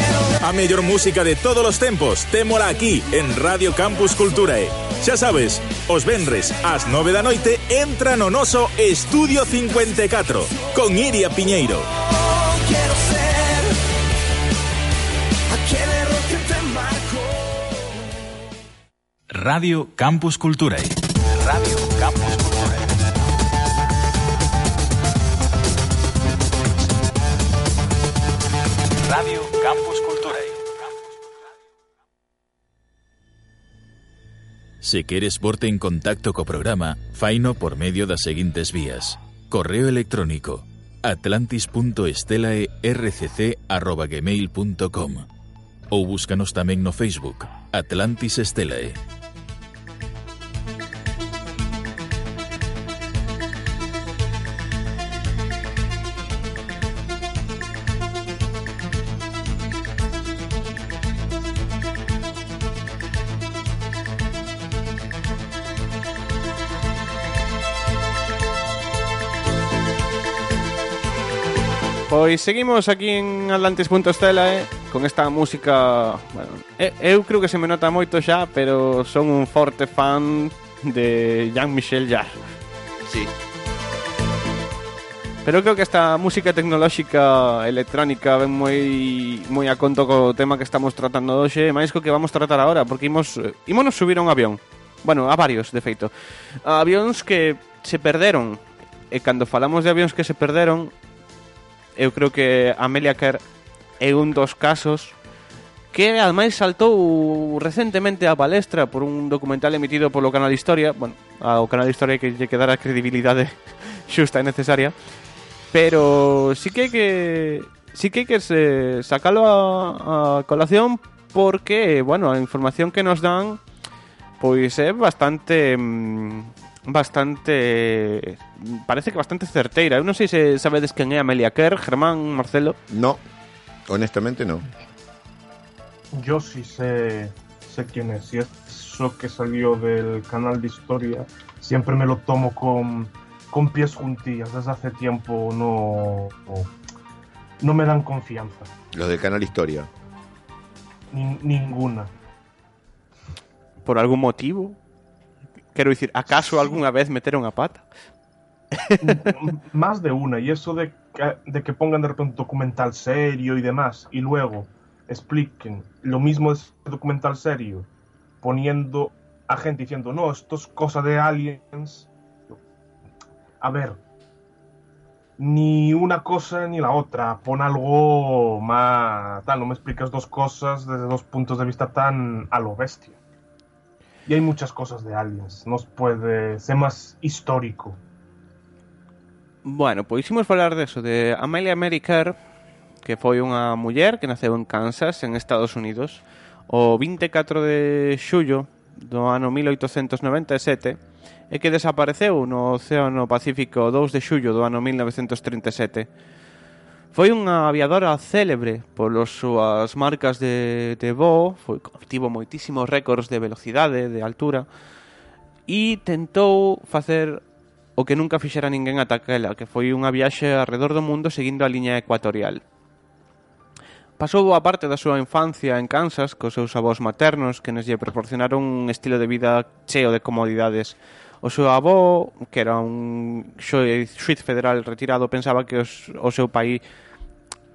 A mellor música de todos os tempos, témola aquí en Radio Campus Culturae. Xa sabes, os venres ás 9 da noite entra no noso Estudio 54 con Iria Piñeiro. Radio Campus Culturae. Radio Campus Culturae. Radio Campus Culturae. Se queres porte en contacto co programa, faino por medio das seguintes vías. Correo electrónico atlantis.estelae.rcc.gmail.com ou búscanos tamén no Facebook Atlantis Estelae. Pois seguimos aquí en Atlantis.stela eh, con esta música bueno, eh, Eu creo que se me nota moito xa Pero son un forte fan de Jean-Michel Jarre Sí. Pero creo que esta música tecnolóxica electrónica ven moi moi a conto co tema que estamos tratando hoxe, máis co que vamos tratar agora, porque imos eh, ímonos subir a un avión. Bueno, a varios, de feito. A avións que se perderon. E cando falamos de avións que se perderon, eu creo que Amelia Kerr é un dos casos que ademais saltou recentemente a palestra por un documental emitido polo Canal Historia, bueno, ao Canal Historia que lle quedara a credibilidade xusta e necesaria, pero sí que hai que sí que hai que se, sacalo a, a colación porque, bueno, a información que nos dan pois é bastante mm, bastante parece que bastante certeira. Eu non sei se sabedes quen é Amelia Kerr, Germán, Marcelo. No, honestamente no. Yo sí sé, sé quién es. Y eso que salió del canal de historia, siempre me lo tomo con, con pies juntillas. Desde hace tiempo no, no me dan confianza. Los del canal Historia. Ni- ninguna. Por algún motivo? Quero dicir, acaso algunha vez meteron a pata? Más de una. Y eso de que, de que pongan de repente un documental serio y demás, y luego expliquen lo mismo de documental serio, poniendo a gente diciendo, no, esto es cosa de aliens. A ver, ni una cosa ni la otra. Pon algo más tal, no me explicas dos cosas desde dos puntos de vista tan a lo bestia. Y hay muchas cosas de aliens. Nos puede ser más histórico. Bueno, pois imos falar deso, de Amelia Americar, que foi unha muller que naceu en Kansas, en Estados Unidos, o 24 de xullo do ano 1897 e que desapareceu no Océano Pacífico 2 de xullo do ano 1937 Foi unha aviadora célebre polas súas marcas de, de voo, foi, tivo moitísimos récords de velocidade, de altura, e tentou facer o que nunca fixera ninguén ata aquela, que foi unha viaxe alrededor do mundo seguindo a liña ecuatorial. Pasou a parte da súa infancia en Kansas cos seus avós maternos que nos lle proporcionaron un estilo de vida cheo de comodidades. O seu avó, que era un xuiz federal retirado, pensaba que os, o seu país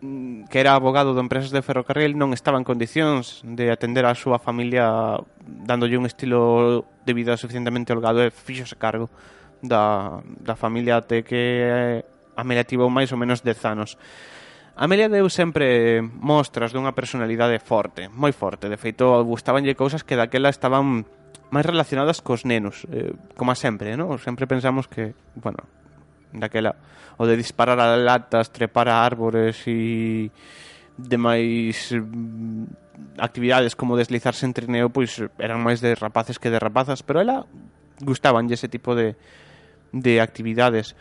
Mm, que era abogado de empresas de ferrocarril non estaba en condicións de atender a súa familia dándolle un estilo de vida suficientemente holgado e fixose cargo da, da familia até que eh, Amelia tivo máis ou menos 10 anos. Amelia deu sempre mostras dunha personalidade forte, moi forte. De feito, gustabanlle cousas que daquela estaban máis relacionadas cos nenos, eh, como sempre, non? Sempre pensamos que, bueno, daquela o de disparar a latas, trepar a árbores e demais mm, actividades como deslizarse en trineo pois eran máis de rapaces que de rapazas pero ela gustaban ese tipo de, de actividades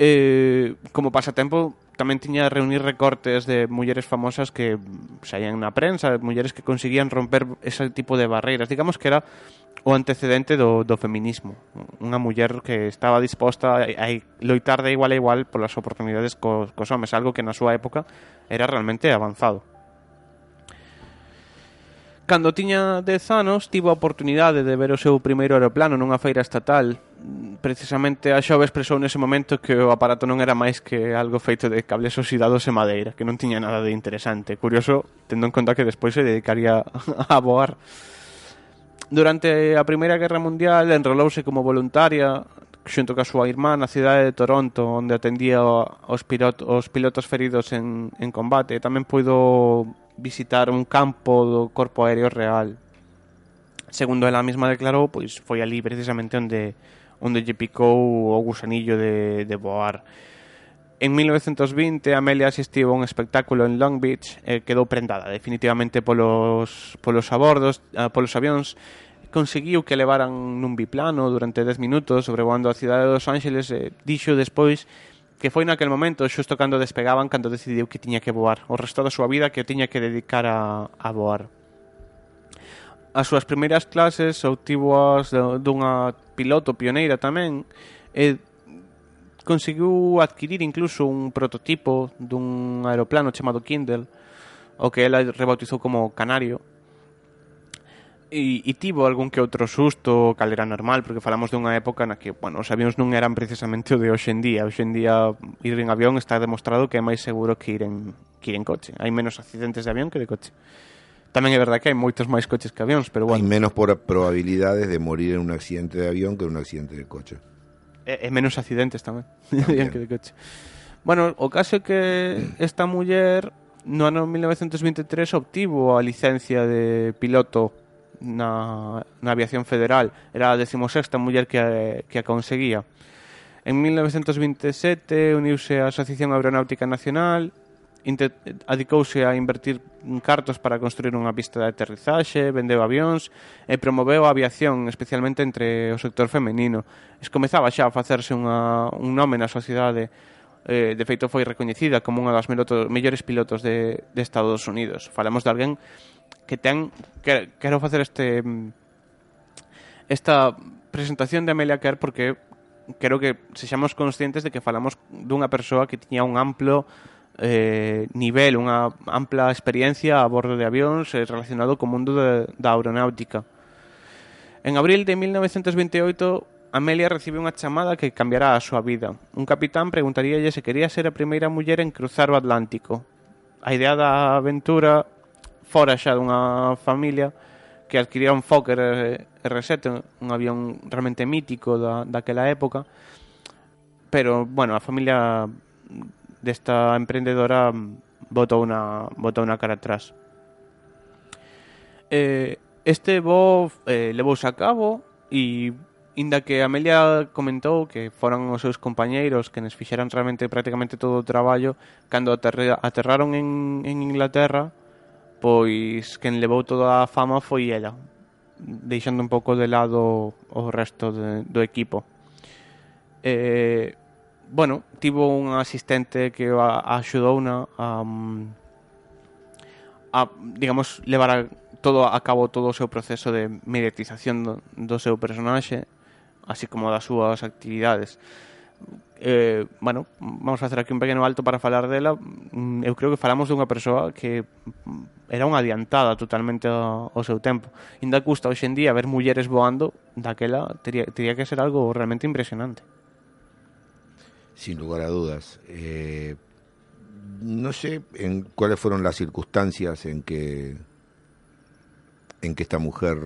eh, como pasatempo tamén tiña reunir recortes de mulleres famosas que saían na prensa, mulleres que conseguían romper ese tipo de barreiras. Digamos que era o antecedente do, do feminismo. Unha muller que estaba disposta a, a loitar de igual a igual polas oportunidades cos, cos homes, algo que na súa época era realmente avanzado. Cando tiña 10 anos, tivo a oportunidade de ver o seu primeiro aeroplano nunha feira estatal. Precisamente a xove expresou nese momento que o aparato non era máis que algo feito de cables oxidados e madeira, que non tiña nada de interesante. Curioso, tendo en conta que despois se dedicaría a voar. Durante a Primeira Guerra Mundial enrolouse como voluntaria xunto ca súa irmá na cidade de Toronto onde atendía os, pilotos, os pilotos feridos en, en combate. E tamén puido visitar un campo do Corpo Aéreo Real. Segundo ela mesma declarou pois foi ali precisamente onde onde lle picou o gusanillo de, de voar. En 1920 Amelia asistiu a un espectáculo en Long Beach e quedou prendada definitivamente polos, polos abordos, ah, polos avións conseguiu que levaran nun biplano durante 10 minutos sobrevoando a cidade de Los Ángeles e dixo despois que foi naquel momento, xusto cando despegaban, cando decidiu que tiña que voar. O resto da súa vida que tiña que dedicar a, a voar. As súas primeiras clases obtivo as dunha piloto pioneira tamén e conseguiu adquirir incluso un prototipo dun aeroplano chamado Kindle, o que ela rebautizou como Canario, e, e tivo algún que outro susto cal era normal, porque falamos dunha época na que, bueno, os avións non eran precisamente o de hoxe en día. Hoxe en día ir en avión está demostrado que é máis seguro que ir en, que ir en coche. Hai menos accidentes de avión que de coche. Tamén é verdade que hai moitos máis coches que avións, pero bueno. Hai menos por probabilidades de morir en un accidente de avión que en un accidente de coche e, e menos accidentes tamén, tamén. que de coche. Bueno, o caso é que esta muller no ano 1923 obtivo a licencia de piloto na, na aviación federal. Era a 16ª muller que, que a conseguía. En 1927 uniuse a Asociación Aeronáutica Nacional adicouse a invertir cartos para construir unha pista de aterrizaxe, vendeu avións e promoveu a aviación, especialmente entre o sector femenino. Es comezaba xa a facerse unha, un nome na sociedade eh, de feito foi recoñecida como unha das mellores pilotos de, de Estados Unidos. Falamos de alguén que ten que, quero facer este esta presentación de Amelia Kerr porque quero que sexamos conscientes de que falamos dunha persoa que tiña un amplo eh, nivel, unha ampla experiencia a bordo de avións eh, relacionado co mundo de, da aeronáutica. En abril de 1928, Amelia recibe unha chamada que cambiará a súa vida. Un capitán preguntaríalle se quería ser a primeira muller en cruzar o Atlántico. A idea da aventura fora xa dunha familia que adquiría un Fokker eh, R7, un avión realmente mítico da, daquela época, pero, bueno, a familia desta emprendedora botou unha botou unha cara atrás. Eh, este bo eh, levouse a cabo e inda que Amelia comentou que foran os seus compañeiros que nes fixeran realmente prácticamente todo o traballo cando aterra, aterraron en, en Inglaterra pois quen levou toda a fama foi ela deixando un pouco de lado o resto de, do equipo eh, bueno, tivo un asistente que a, a axudouna a, a, digamos, levar a todo a cabo todo o seu proceso de mediatización do, do seu personaxe, así como das súas actividades. Eh, bueno, vamos a facer aquí un pequeno alto para falar dela. Mm, eu creo que falamos dunha persoa que era unha adiantada totalmente ao, ao seu tempo. Inda custa hoxe en día ver mulleres voando, daquela teria, teria que ser algo realmente impresionante. Sin lugar a dudas eh, no sé en cuáles fueron las circunstancias en que en que esta mujer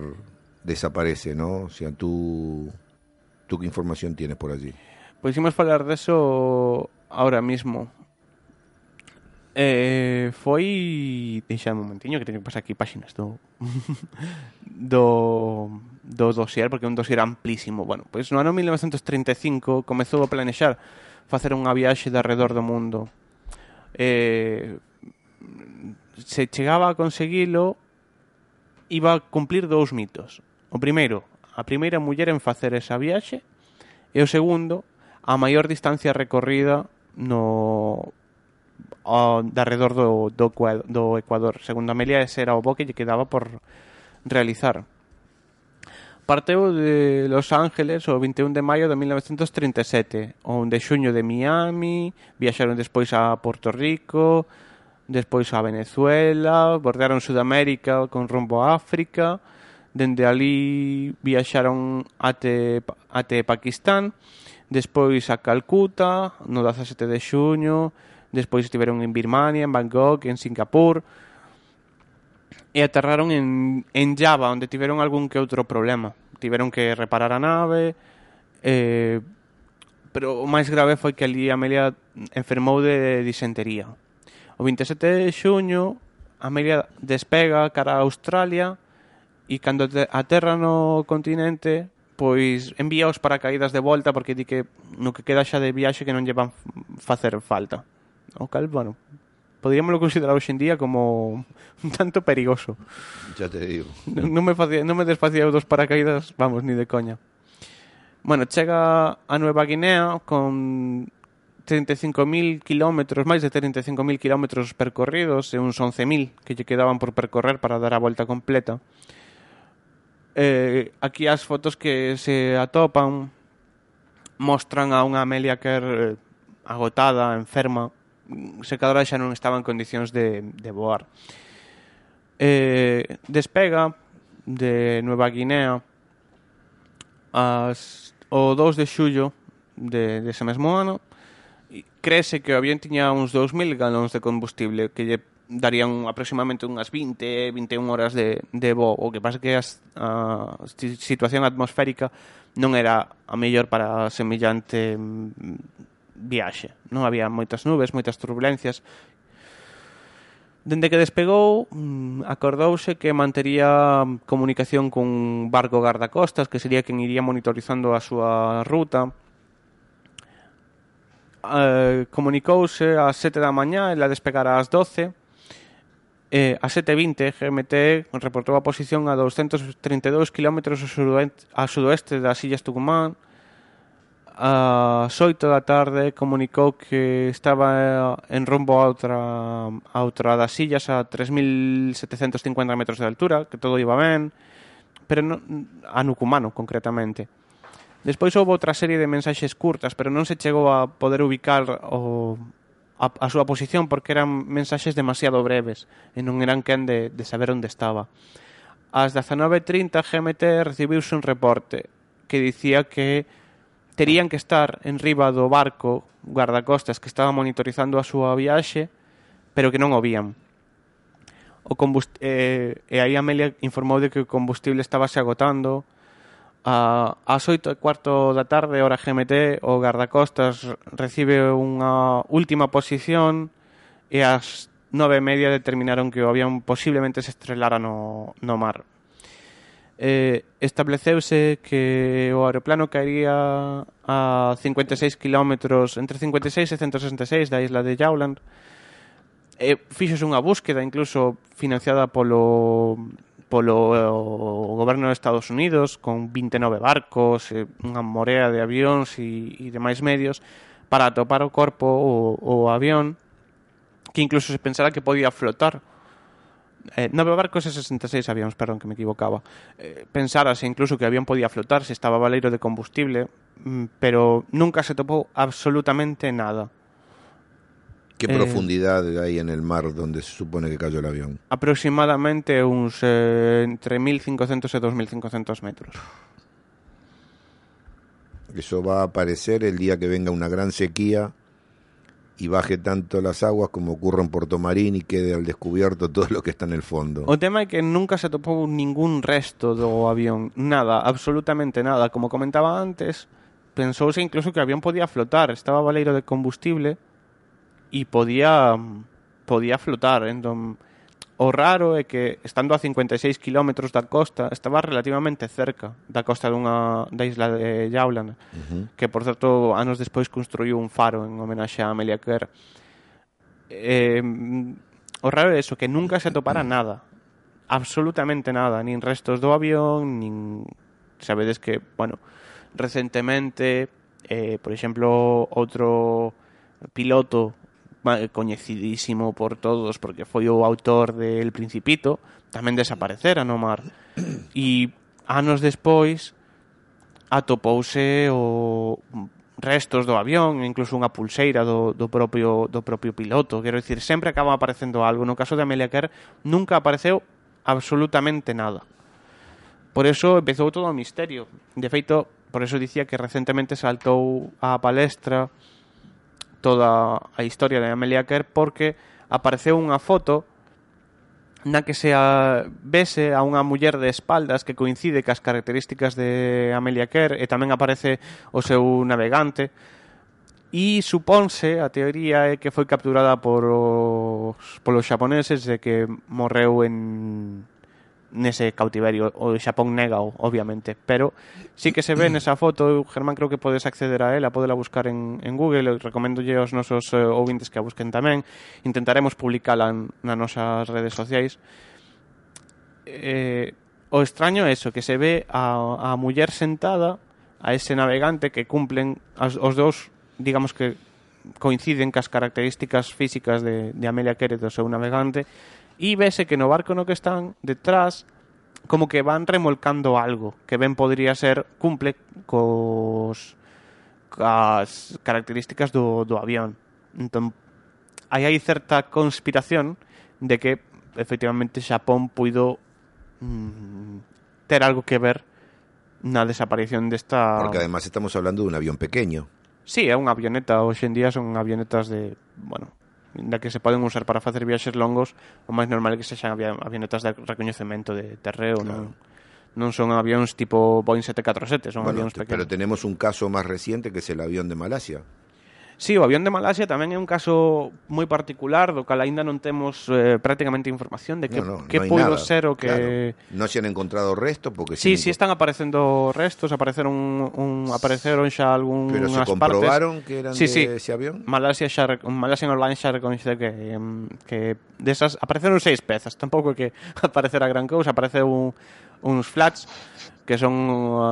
desaparece, ¿no? O sea, tú, ¿tú qué información tienes por allí? Pois imos falar deso ahora mismo. Eh, foi... Deixa un momentiño que teño que pasar aquí páxinas do... do... do dossier, porque é un dossier amplísimo. Bueno, pois no ano 1935 comezou a planexar facer unha viaxe de arredor do mundo. Eh, se chegaba a conseguilo, iba a cumplir dous mitos. O primeiro, a primeira muller en facer esa viaxe, e o segundo, a maior distancia recorrida no ao, de arredor do, do, do Ecuador. Segundo Amelia, ese era o bo que lle quedaba por realizar. Parteu de Los Ángeles o 21 de maio de 1937, onde xuño de Miami, viaxaron despois a Porto Rico, despois a Venezuela, bordearon Sudamérica con rumbo a África, dende ali viaxaron ate, ate Pakistán, despois a Calcuta, no 17 de xuño, despois estiveron en Birmania, en Bangkok, en Singapur, e aterraron en, en Java, onde tiveron algún que outro problema. Tiveron que reparar a nave, eh, pero o máis grave foi que ali Amelia enfermou de disentería. O 27 de xuño, Amelia despega cara a Australia e cando aterra no continente, pois envía os paracaídas de volta porque di que no que queda xa de viaxe que non lle van facer falta. O cal, bueno, podríamos considerar hoxe en día como un tanto perigoso. Ya te digo. Non, non me, facía, non me desfacía dos paracaídas, vamos, ni de coña. Bueno, chega a Nueva Guinea con 35.000 kilómetros, máis de 35.000 kilómetros percorridos e uns 11.000 que lle quedaban por percorrer para dar a volta completa. Eh, aquí as fotos que se atopan mostran a unha Amelia Kerr eh, agotada, enferma, secadora xa non estaba en condicións de, de voar. Eh, despega de Nueva Guinea as, o 2 de xullo de, de ese mesmo ano e crese que o avión tiña uns 2.000 galóns de combustible que lle darían aproximadamente unhas 20, 21 horas de, de voo. O que pasa que as, a situación atmosférica non era a mellor para semellante mm, viaxe. Non había moitas nubes, moitas turbulencias. Dende que despegou, mm, acordouse que mantería comunicación cun barco guardacostas, que sería quen iría monitorizando a súa ruta. Eh, comunicouse ás 7 da mañá, ela despegara ás 12. Eh, a 7.20, GMT reportou a posición a 232 km ao sudoeste das Illas Tucumán, ás 8 da tarde comunicou que estaba eh, en rumbo a outra, a outra das illas a 3.750 metros de altura, que todo iba ben, pero non, a Nucumano concretamente. Despois houve outra serie de mensaxes curtas, pero non se chegou a poder ubicar o, a, a súa posición porque eran mensaxes demasiado breves e non eran quen de, de saber onde estaba. Ás 19.30 GMT recibiuse un reporte que dicía que terían que estar en riba do barco guardacostas que estaba monitorizando a súa viaxe, pero que non o vían. O eh, e aí Amelia informou de que o combustible estaba se agotando. A, as oito e cuarto da tarde, hora GMT, o guardacostas recibe unha última posición e as nove e media determinaron que o avión posiblemente se estrelara no, no mar eh, estableceuse que o aeroplano caería a 56 km entre 56 e 166 da isla de Jauland. e fixos unha búsqueda incluso financiada polo polo eh, o goberno dos Estados Unidos con 29 barcos, unha morea de avións e, e demais medios para atopar o corpo o, o avión que incluso se pensara que podía flotar eh, nove barcos e 66 avións, perdón, que me equivocaba. Eh, pensárase incluso que o avión podía flotar se estaba valeiro de combustible, mm, pero nunca se topou absolutamente nada. ¿Qué Eh, profundidad hay en el mar donde se supone que cayó el avión? Aproximadamente uns eh, entre 1500 e 2500 metros. Eso va a aparecer el día que venga una gran sequía y baje tanto las aguas como ocurre en Puerto Marín y quede al descubierto todo lo que está en el fondo. O tema é que nunca se topou ningún resto do avión, nada, absolutamente nada. Como comentaba antes, pensouse incluso que o avión podía flotar, estaba valeiro de combustible e podía podía flotar. Entón, O raro é que, estando a 56 km da costa, estaba relativamente cerca da costa dunha da isla de Jaulana, uh -huh. que, por certo, anos despois construiu un faro en homenaxe a Amelia Kerr. Eh, o raro é eso, que nunca se atopara nada, absolutamente nada, nin restos do avión, nin... Sabedes que, bueno, recentemente, eh, por exemplo, outro piloto coñecidísimo por todos porque foi o autor de El Principito, tamén desaparecera no mar. E anos despois atopouse o restos do avión, incluso unha pulseira do, do, propio, do propio piloto. Quero dicir, sempre acaba aparecendo algo. No caso de Amelia Kerr nunca apareceu absolutamente nada. Por eso empezou todo o misterio. De feito, por eso dicía que recentemente saltou á palestra toda a historia de Amelia Kerr porque apareceu unha foto na que se a, vese a unha muller de espaldas que coincide cas características de Amelia Kerr e tamén aparece o seu navegante. E supónse, a teoría é que foi capturada por os, polos xaponeses e que morreu en nese cautiverio. O Xapón négao, obviamente. Pero sí que se ve nesa foto, Germán creo que podes acceder a ela, podela buscar en, en Google, recomendo aos nosos eh, ouvintes que a busquen tamén. Intentaremos publicala nas nosas redes sociais. Eh, o extraño é eso, que se ve a, a muller sentada a ese navegante que cumplen as, os dous, digamos que coinciden cas características físicas de, de Amelia Quérez do seu navegante e vese que no barco no que están detrás como que van remolcando algo que ben podría ser cumple cos as características do, do avión. Entón aí hai certa conspiración de que efectivamente Xapón puido mm, ter algo que ver na desaparición desta Porque además estamos hablando dun avión pequeño. Sí, é unha avioneta, hoxe en día son avionetas de, bueno, da que se poden usar para facer viaxes longos, o máis normal é que sexan avionetas de recoñecemento de terreo, claro. non? non son avións tipo Boeing 747, son bueno, avións pequenos. Pero tenemos un caso más reciente que es el avión de Malasia, Sí, o avión de Malasia tamén é un caso moi particular do cal aínda non temos eh, prácticamente información de que, No, no, que no hay puido nada, ser o que... claro. No se han encontrado restos porque Sí, sí están aparecendo restos, apareceron un, apareceron xa algúnas pero se partes. comprobaron que eran Sí, de sí. ese avión. Malasia xa, rec- Malaysian Airlines xa recoñece que, em, que desas apareceron seis pezas, tampouco que aparecera gran cousa, apareceu un, uns flats que son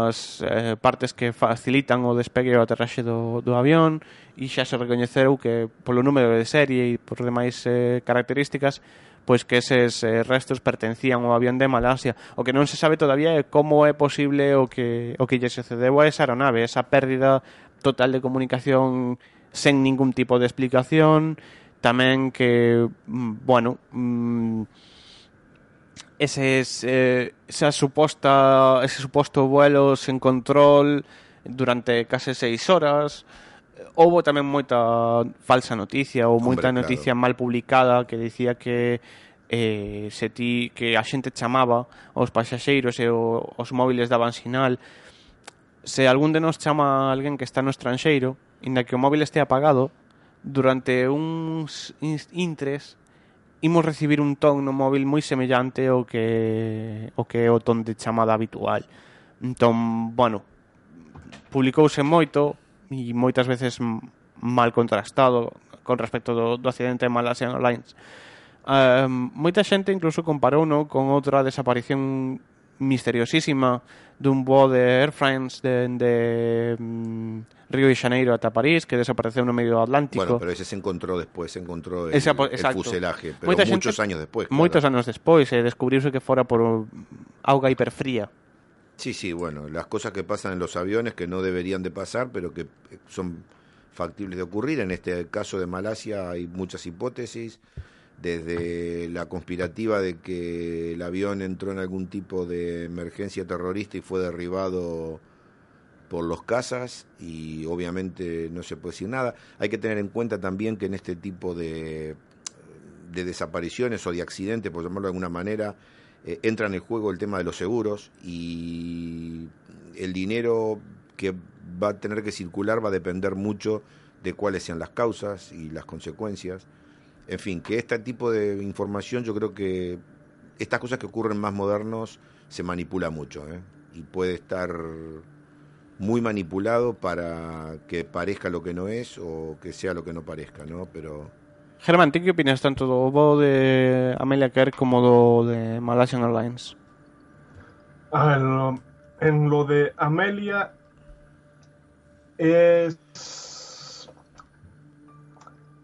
as eh, partes que facilitan o despegue e o aterraxe do, do avión e xa se recoñeceu que polo número de serie e por demais eh, características pois que eses eh, restos pertencían ao avión de Malasia. O que non se sabe todavía é como é posible o que o que lle sucedeu a esa aeronave, esa pérdida total de comunicación sen ningún tipo de explicación, tamén que, mm, bueno, mm, eses, eh, esa suposta, ese suposto vuelo sen control durante case seis horas houbo tamén moita falsa noticia ou Hombre, moita noticia claro. mal publicada que dicía que eh, se ti que a xente chamaba os pasaxeiros e o, os móviles daban sinal se algún de nos chama a alguén que está no estranxeiro inda que o móvil este apagado durante uns intres imos recibir un ton no móvil moi semellante ao que o que é o ton de chamada habitual. Entón, bueno, publicouse moito e moitas veces mal contrastado con respecto do, do accidente de Malaysian Airlines. Um, moita xente incluso comparou no con outra desaparición misteriosísima dun de Air France de, de mm, Río de Janeiro ata París que desapareceu no medio do Atlántico. Bueno, pero ese se encontró después, se encontró el, Ese el fuselaje, pero muchos años después. Moitos claro. anos despois e descubriuse que fora por auga hiperfría. Sí, sí, bueno, las cosas que pasan en los aviones que no deberían de pasar, pero que eh, son factibles de ocurrir. En este caso de Malasia hay muchas hipótesis, desde la conspirativa de que el avión entró en algún tipo de emergencia terrorista y fue derribado por los cazas y obviamente no se puede decir nada. Hay que tener en cuenta también que en este tipo de, de desapariciones o de accidentes, por llamarlo de alguna manera, eh, entra en juego el tema de los seguros y el dinero que va a tener que circular va a depender mucho de cuáles sean las causas y las consecuencias. En fin, que este tipo de información yo creo que estas cosas que ocurren más modernos se manipula mucho ¿eh? y puede estar muy manipulado para que parezca lo que no es o que sea lo que no parezca, ¿no? Pero Germán, ti que opinas tanto do de Amelia Kerr como do de Malaysian Airlines? A ver, lo- en lo de Amelia es.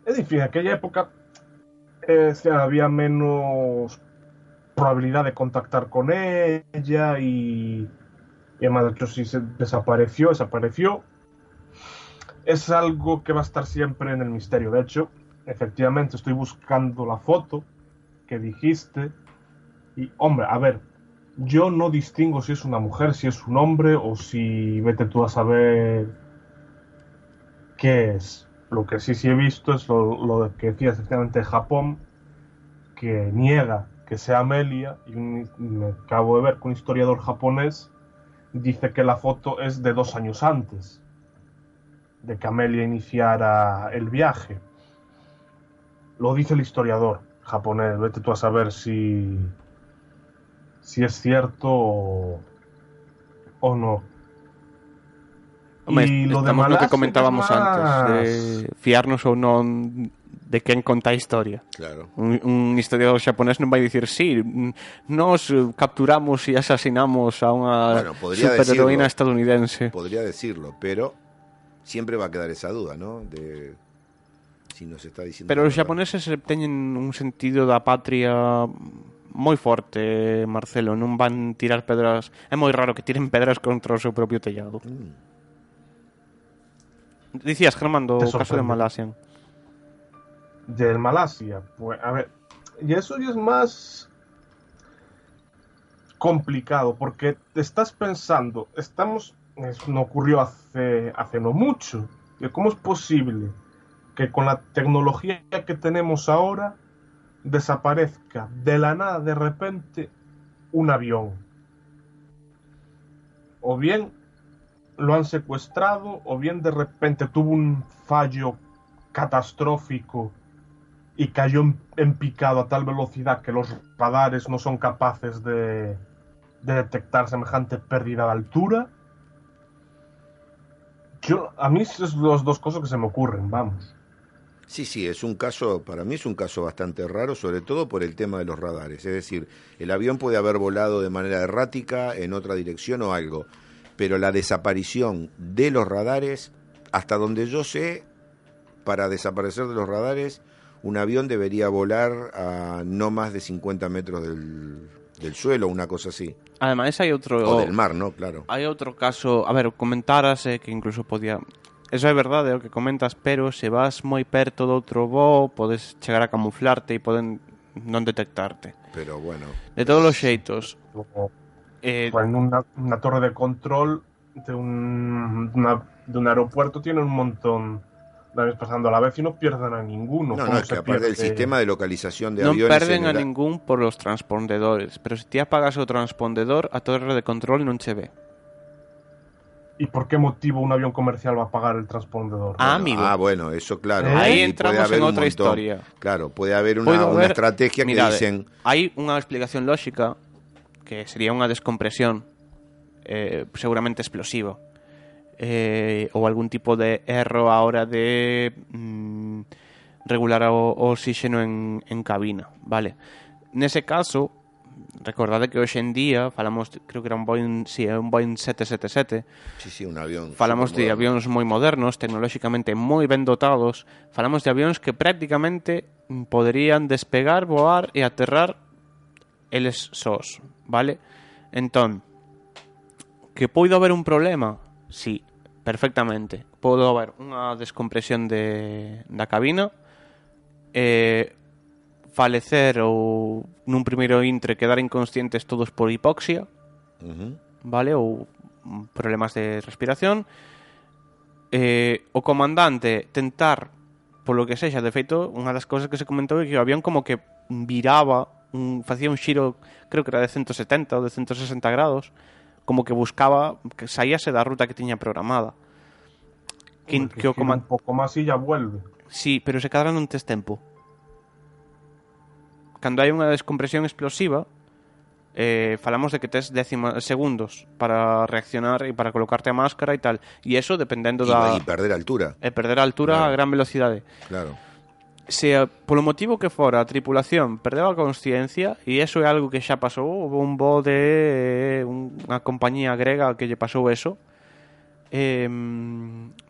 Dicir, en aquella época se había menos probabilidad de contactar con ella y, y además de si se desapareció, desapareció. Es algo que va a estar siempre en el misterio. De hecho, efectivamente estoy buscando la foto que dijiste y hombre, a ver, yo no distingo si es una mujer, si es un hombre o si vete tú a saber qué es. Lo que sí sí he visto es lo, que decía efectivamente Japón, que niega que sea Amelia, y un- me acabo de ver que un historiador japonés dice que la foto es de dos años antes de que Amelia iniciara el viaje. Lo dice el historiador japonés, vete tú a saber si, si es cierto o, o no. Home, Y lo de no Malasia que comentábamos es más- antes, de fiarnos ou non de quen conta a historia. Claro. Un, un historiador xaponés non vai dicir sí, mm, nos capturamos e asasinamos a unha Bueno, superheroína decirlo. estadounidense. Podría decirlo, pero siempre va a quedar esa duda, ¿no? De si nos está diciendo. Pero la os verdad. xaponeses eh, teñen un sentido da patria moi forte, Marcelo, non van tirar pedras. É moi raro que tiren pedras contra o seu propio tellado. Mm. Dicías, Germán, caso de. Malasian. del Malasia. Pues, a ver, y eso ya es más complicado, porque te estás pensando, estamos, eso no ocurrió hace, hace no mucho, que cómo es posible que con la tecnología que tenemos ahora desaparezca de la nada de repente un avión. O bien lo han secuestrado, o bien de repente tuvo un fallo catastrófico y cayó en, picado a tal velocidad que los radares no son capaces de, de detectar semejante pérdida de altura. Yo, a mí es las dos cosas que se me ocurren, vamos. Sí, sí, es un caso, para mí es un caso bastante raro, sobre todo por el tema de los radares. Es decir, el avión puede haber volado de manera errática en otra dirección o algo, pero la desaparición de los radares, hasta donde yo sé, para desaparecer de los radares, un avión debería volar a no más de 50 metros del, del suelo, una cosa así. Ademais hai outro O del mar, ¿no? Claro. Hai outro caso, a ver, comentaras eh, que incluso podía Eso é verdade o que comentas, pero se vas moi perto do outro voo, podes chegar a camuflarte e poden non detectarte. Pero bueno, De todos os xeitos, eh, en una, una torre de control de un, una- de un aeropuerto tienen un montón de aviones pasando a la vez y no pierden a ninguno. no, ¿Cómo no, es se que aparte del sistema de localización de non aviones... perden en a el- ningún por los transpondedores, pero se ti apagas o transpondedor, a torre de control non che ve. ¿Y por qué motivo un avión comercial va a pagar el transpondedor? Ah, Bueno, amigo. Ah, bueno, eso claro. ¿Eh? Puede entramos haber en montón. historia. Claro, puede haber una, una ver- estrategia que Mirade, dicen... Hai unha explicación lóxica que sería unha descompresión eh, seguramente explosiva eh, ou algún tipo de erro a hora de mm, regular o, o oxígeno en, en cabina, vale? Nese caso, recordade que hoxe en día falamos, creo que era un Boeing, sí, un Boeing 777 Sí, sí, un avión. Falamos de avións moi modernos, tecnolóxicamente moi ben dotados. Falamos de avións que prácticamente poderían despegar, voar e aterrar eles sós, vale? Entón, que poido haber un problema? Sí, perfectamente. Podo haber unha descompresión de, da cabina, eh, falecer ou nun primeiro intre quedar inconscientes todos por hipoxia, uh -huh. vale? Ou problemas de respiración. Eh, o comandante tentar, polo que sexa, de feito, unha das cousas que se comentou é que o avión como que viraba un, facía un xiro, creo que era de 170 ou de 160 grados, como que buscaba que saíase da ruta que tiña programada. Que, que o coman- un poco más y ya vuelve. Sí, pero se cadra non tes tempo. Cando hai unha descompresión explosiva, eh, falamos de que tes décimas segundos para reaccionar e para colocarte a máscara e tal. E eso dependendo Y, da... y perder altura, E perder a altura Claro. a gran velocidade. claro. se polo motivo que fora a tripulación perdeu a consciencia e eso é algo que xa pasou houve un voo de eh, unha compañía grega que lle pasou eso eh,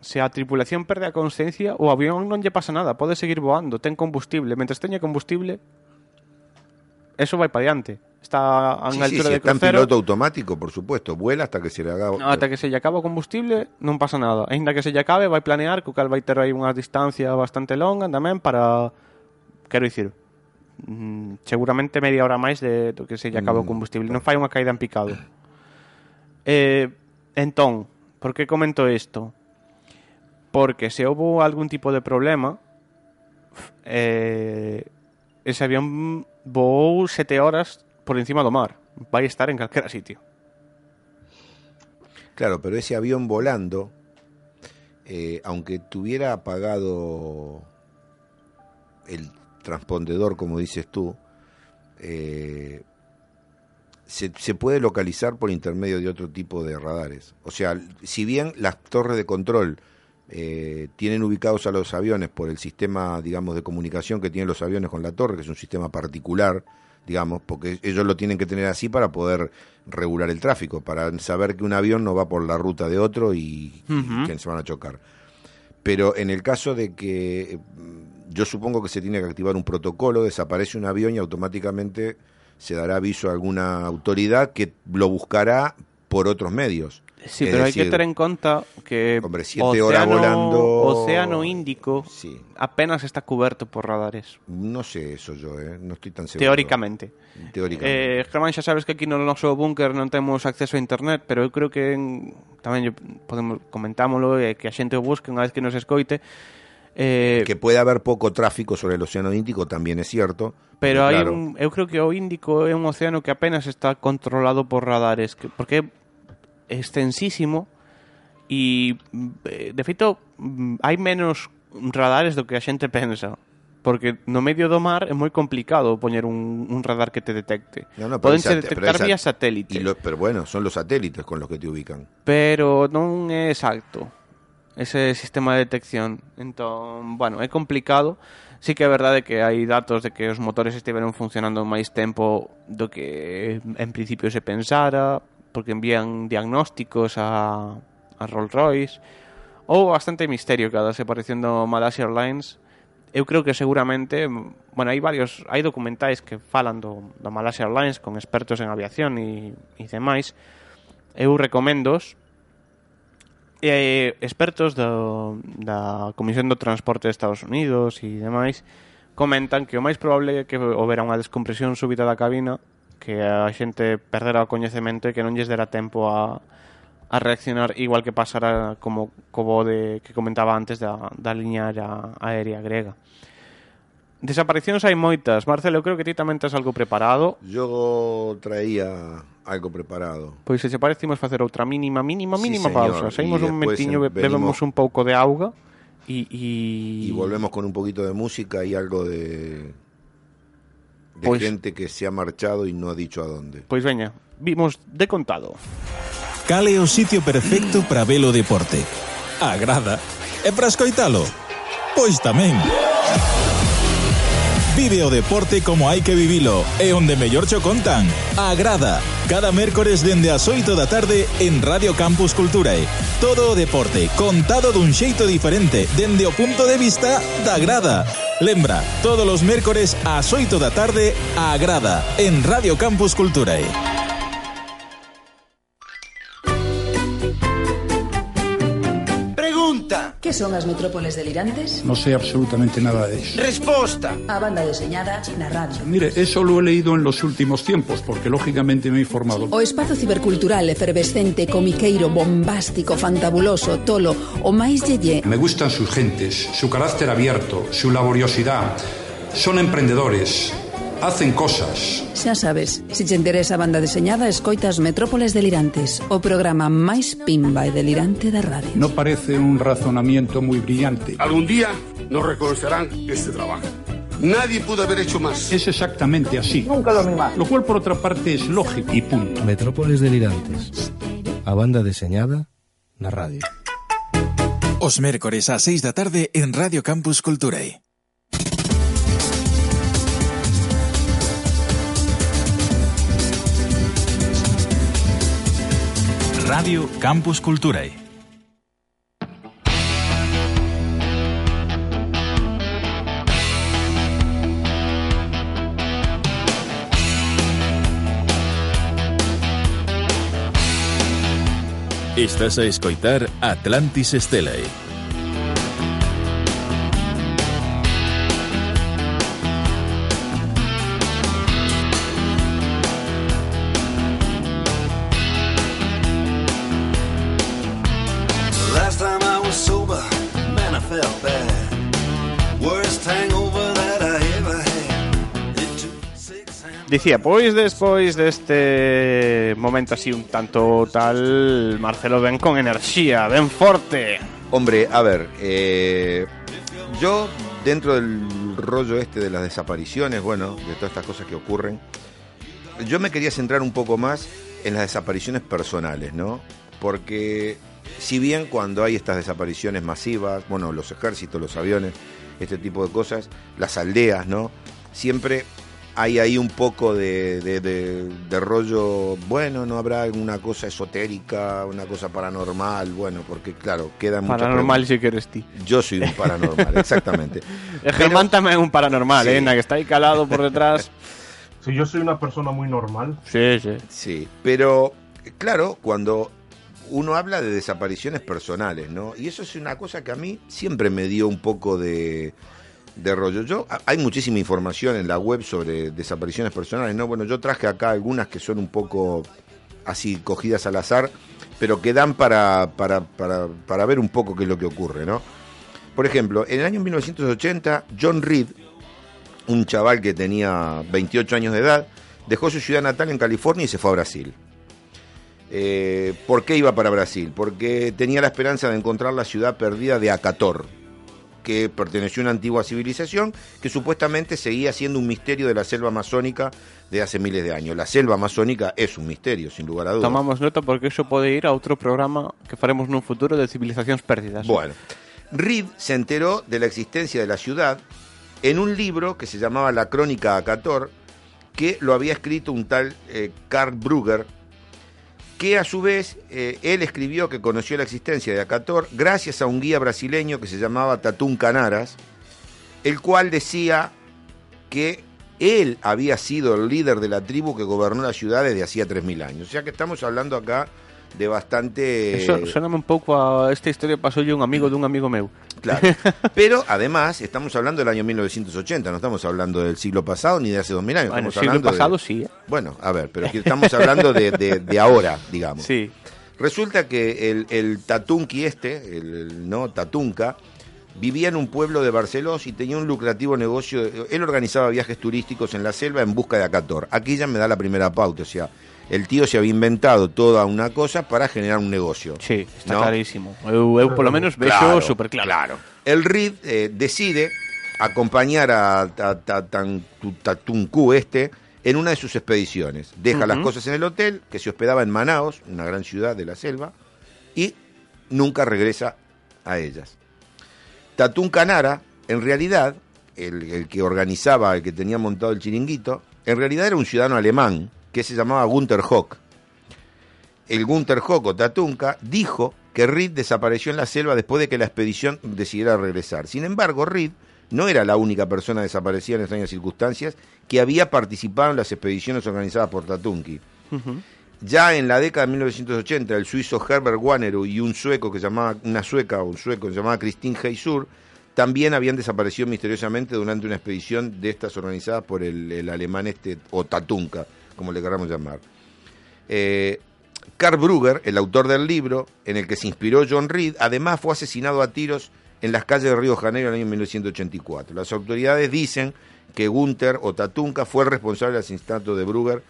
se a tripulación perde a consciencia o avión non lle pasa nada pode seguir voando, ten combustible mentre teña combustible eso vai para diante está a unha sí, altura sí, sí, de crucero. Está en piloto automático, por supuesto, vuela hasta que se le acaba. Ata que se lle acaba o combustible, non pasa nada. Ainda que se lle acabe, vai planear, co cal vai ter aí unha distancia bastante longa tamén para quero dicir, mm, seguramente media hora máis de do que se lle acaba mm, o combustible, non fai unha caída en picado. Eh, entón, por que comento isto? Porque se houve algún tipo de problema, eh, ese avión voou sete horas por encima do mar. Vai estar en calquera sitio. Claro, pero ese avión volando, eh, aunque tuviera apagado el transpondedor, como dices tú, eh, se, se puede localizar por intermedio de otro tipo de radares. O sea, si bien las torres de control eh, tienen ubicados a los aviones por el sistema, digamos, de comunicación que tienen los aviones con la torre, que es un sistema particular, digamos, porque ellos lo tienen que tener así para poder regular el tráfico, para saber que un avión no va por la ruta de otro y, y Ujú. que se van a chocar. Pero en el caso de que eh, yo supongo que se tiene que activar un protocolo, desaparece un avión y automáticamente se dará aviso a alguna autoridad que lo buscará por otros medios. Sí, Es pero hai que decir, ter en conta que Hombre, siete horas volando- Océano Índico Sí, apenas está cuberto por radares, no sé eso yo, ¿eh? no estoy tan seguro. teóricamente. Teóricamente. Eh, Germán, xa sabes que aquí no noso búnker non temos acceso a internet, pero eu creo que en, tamén yo, podemos comentámoslo e que a xente o busque unha vez que nos escoite. Eh, que puede haber poco tráfico sobre el Océano Índico también es cierto. pero hai claro, un, eu creo que o Índico é un océano que apenas está controlado por radares, que, porque extensísimo e eh, de feito mm, hai menos radares do que a xente pensa. Porque no medio do mar é moi complicado poñer un, un radar que te detecte. No, no, sat- pero detectar vía satélite. y lo- pero bueno, son los satélites con los que te ubican. pero non é exacto ese sistema de detección. Entón, bueno, é complicado. Sí que é verdade que hai datos de que os motores estiveron funcionando máis tempo do que en principio se pensara, porque envían diagnósticos a, a Rolls Royce ou bastante misterio que separación aparecendo Malaysia Airlines. Eu creo que seguramente bueno, hai varios, hai documentais que falan do, do Malaysia Airlines con expertos en aviación e, e demais. Eu recomendos eh, expertos do, da Comisión do Transporte de Estados Unidos e demais comentan que o máis probable é que houbera unha descompresión súbita da cabina que a xente perdera o coñecemento e que non lles dera tempo a, a reaccionar igual que pasara como como de que comentaba antes da, da liña aérea grega. Desaparicións hai moitas. Marcelo, eu creo que ti tamén tens algo preparado. Yo traía algo preparado. Pois se che parece, imos facer outra mínima, mínima, mínima sí, señor. pausa. Saímos un metiño, venimos... bebemos un pouco de auga e... y... Y volvemos con un poquito de música y algo de de Pues- gente que se ha marchado y no ha dicho a dónde. Pois veña, vimos de contado. Cal é o sitio perfecto para ver o deporte? Agrada. E para escoitalo? Pois tamén. Vive o deporte como hai que vivilo e onde mellor cho contan. Agrada. Cada mércores dende as 8 da tarde en Radio Campus Culturae. Todo o deporte contado dun xeito diferente dende o punto de vista da grada. Lembra, todos os mércores ás 8 da tarde a Agrada en Radio Campus Culturae. ¿Qué son as metrópoles delirantes? No sé absolutamente nada de eso. Resposta. A banda deseñada na radio. Mire, eso lo he leído en los últimos tiempos, porque lógicamente me he informado. O espazo cibercultural efervescente, comiqueiro, bombástico, fantabuloso, tolo, o máis yeye Me gustan sus gentes, su carácter abierto, su laboriosidad. Son emprendedores, hacen cosas. Xa sabes, se si te interesa a banda deseñada, escoitas Metrópoles Delirantes, o programa máis pimba e delirante da radio. No parece un razonamiento moi brillante. Algún día nos reconocerán este trabajo. Nadie pudo haber hecho más. Es exactamente así. Nunca dormí más. Lo cual, por otra parte, es lógico y punto. Metrópoles Delirantes. A banda deseñada na radio. Os mércores ás 6 da tarde en Radio Campus Culturae. Radio Campus Culturae. Estás a escoitar Atlantis Stelae Dicía, pois despois deste momento así un tanto tal, Marcelo ven con enerxía, ven forte. Hombre, a ver, eh, yo dentro del rollo este de las desapariciones, bueno, de todas estas cosas que ocurren, yo me quería centrar un poco más en las desapariciones personales, ¿no? Porque si bien cuando hay estas desapariciones masivas, bueno, los ejércitos, los aviones, este tipo de cosas, las aldeas, ¿no? Siempre hay ahí un poco de, de- de- de rollo, bueno, no habrá alguna cosa esotérica, una cosa paranormal, bueno, porque claro, quedan muchas Paranormal si que eres ti. Yo soy un paranormal, exactamente. El Germán tamén é un paranormal, Sí. eh, que está aí calado por detrás. Si yo soy una persona muy normal, Sí, sí. Sí, pero claro, cuando uno habla de desapariciones personales, ¿no? Y eso es una cosa que a mí siempre me dio un poco de, de rollo. Yo, hay muchísima información en la web sobre desapariciones personales, ¿no? Bueno, yo traje acá algunas que son un poco así cogidas al azar, pero que dan para, para, para, para ver un poco qué es lo que ocurre, ¿no? Por ejemplo, en el año 1980, John Reed, un chaval que tenía 28 años de edad, dejó su ciudad natal en California y se fue a Brasil. Eh, ¿Por qué iba para Brasil? Porque tenía la esperanza de encontrar la ciudad perdida de Acator, que perteneció a una antigua civilización que supuestamente seguía siendo un misterio de la selva amazónica de hace miles de años. La selva amazónica es un misterio, sin lugar a dudas. Tomamos nota porque eso pode ir a outro programa que faremos nun futuro de civilizacións perdidas. Bueno, Reed se enteró de la existencia de la ciudad en un libro que se llamaba La Crónica Acator, que lo había escrito un tal eh, Karl Brugger, que a su vez eh, él escribió que conoció la existencia de Acator gracias a un guía brasileño que se llamaba Tatún Canaras, el cual decía que él había sido el líder de la tribu que gobernó la ciudad desde hacía 3.000 años. O sea que estamos hablando acá de bastante... Eso soname un pouco a esta historia pasoulle un amigo dun amigo meu. Claro. Pero además estamos hablando del año 1980, no estamos hablando del siglo pasado ni de hace 2000 años. Bueno, estamos siglo hablando de- pasado sí, ¿eh? Bueno, a ver, pero aquí estamos hablando de, de- de ahora, digamos. Sí. Resulta que el, el Tatunqui este, el, el no Tatunca, vivía en un pueblo de Barcelos y tenía un lucrativo negocio. Él organizaba viajes turísticos en la selva en busca de Acator. Aquí ya me da la primera pauta, o sea, el tío se había inventado toda una cosa para generar un negocio. Sí, está ¿no? clarísimo. Eu, eu polo menos vexo Claro, super claro. El Reed eh, decide acompañar a, Tatuncu este en una de sus expediciones. Deja las cosas en el hotel, que se hospedaba en Manaos, una gran ciudad de la selva, y nunca regresa a ellas. Tatún Canara, en realidad, el, el que organizaba, el que tenía montado el chiringuito, en realidad era un ciudadano alemán que se llamaba Gunther Hock. El Gunther Hock o Tatunca dijo que Reed desapareció en la selva después de que la expedición decidiera regresar. Sin embargo, Reed no era la única persona desaparecida en extrañas circunstancias que había participado en las expediciones organizadas por Tatunki. Ya en la década de 1980, el suizo Herbert Wanneroo y un sueco que llamaba, una sueca o un sueco que llamaba Christine Heysur, también habían desaparecido misteriosamente durante una expedición de estas organizadas por el, el alemán este, o Tatunka, como le queramos llamar. Eh, Karl Brugger, el autor del libro en el que se inspiró John Reed, además fue asesinado a tiros en las calles de Río Janeiro en el año 1984. Las autoridades dicen que Gunther o Tatunka fue el responsable del asesinato de Brugger,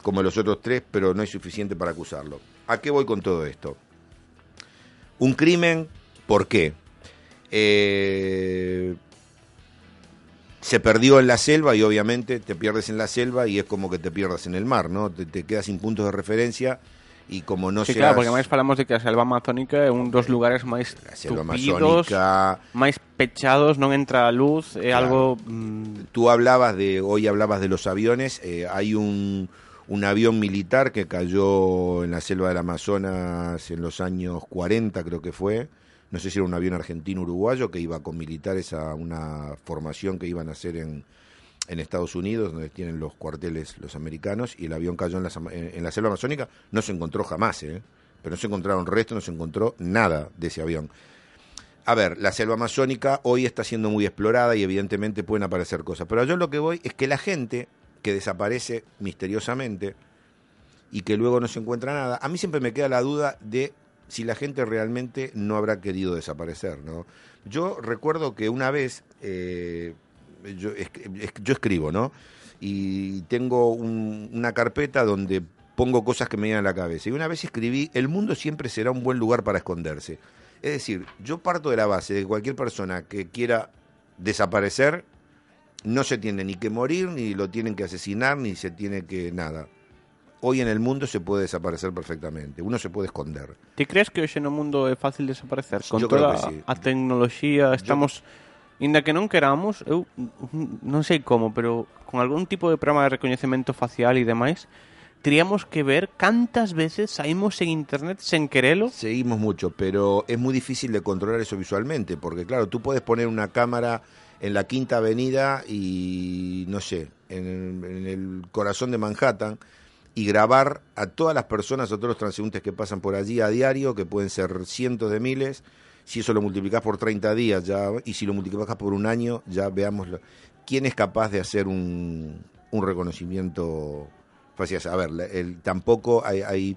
como los otros tres, pero no es suficiente para acusarlo. ¿A qué voy con todo esto? Un crimen, ¿por qué? Eh, se perdió en la selva y obviamente te pierdes en la selva y es como que te pierdas en el mar, ¿no? Te, te quedas sin puntos de referencia y como no sí, seas... claro, porque máis falamos de que a selva amazónica é un dos lugares máis selva tupidos, amazónica- máis pechados, non entra a luz, é Claro. algo mm, Tú hablabas de, hoy hablabas de los aviones, eh, hay un, un avión militar que cayó en la selva del Amazonas en los años 40, creo que fue, no sé si era un avión argentino-uruguayo que iba con militares a una formación que iban a hacer en, en Estados Unidos, donde tienen los cuarteles los americanos, y el avión cayó en la, en la selva amazónica, no se encontró jamás, ¿eh? pero no se encontraron restos, no se encontró nada de ese avión. A ver, la selva amazónica hoy está siendo muy explorada y evidentemente pueden aparecer cosas, pero yo lo que voy es que la gente que desaparece misteriosamente y que luego no se encuentra nada, a mí siempre me queda la duda de si la gente realmente no habrá querido desaparecer, ¿no? Yo recuerdo que una vez, eh, yo, es- yo escribo, ¿no? Y tengo un- una carpeta donde pongo cosas que me vienen a la cabeza. Y una vez escribí, el mundo siempre será un buen lugar para esconderse. Es decir, yo parto de la base de que cualquier persona que quiera desaparecer, no se tiene ni que morir, ni lo tienen que asesinar, ni se tiene que nada. Hoy en el mundo se puede desaparecer perfectamente, uno se puede esconder. Ti crees que hoxe no mundo é fácil desaparecer? Con Yo creo toda que sí. a tecnoloxía estamos... Inda que non queramos, eu non sei como, pero con algún tipo de programa de recoñecemento facial e demais, teríamos que ver cantas veces saímos en internet sen querelo. Seguimos mucho, pero es muy difícil de controlar eso visualmente, porque claro, tú puedes poner una cámara en la Quinta Avenida y, no sé, en, en el corazón de Manhattan y grabar a todas las personas o todos los transeúntes que pasan por allí a diario, que pueden ser cientos de miles. Si eso lo multiplicas por 30 días ya y si lo multiplicas por un año, ya veamos lo- quién es capaz de hacer un, un reconocimiento facial. A ver, el, tampoco hay, hay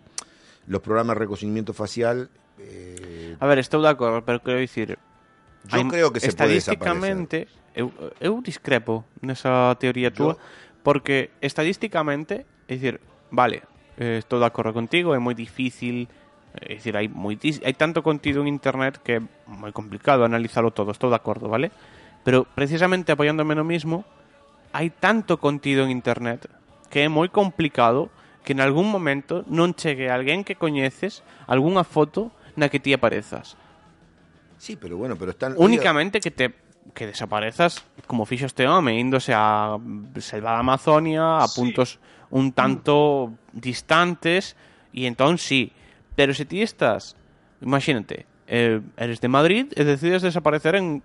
los programas de reconocimiento facial. eh, A ver, estou de acordo, pero quero dicir... Yo creo que se puede Estadísticamente, eu, eu discrepo nesa teoría túa, porque estadísticamente, é dicir, vale, estou de acordo contigo, é moi difícil, é dicir, hai, moitis, hai tanto contido en internet que é moi complicado analizarlo todo, estou de acordo, vale? Pero precisamente apoiándome no mismo, hai tanto contido en internet que é moi complicado que en algún momento non chegue alguén que coñeces algunha foto na que ti aparezas. sí, pero bueno, pero están. Únicamente que te que desaparezas como fixo este home, índose a selva Amazonia, a puntos un tanto distantes, e entón sí. Pero se ti estás, imagínate, eh, eres de Madrid e decides desaparecer en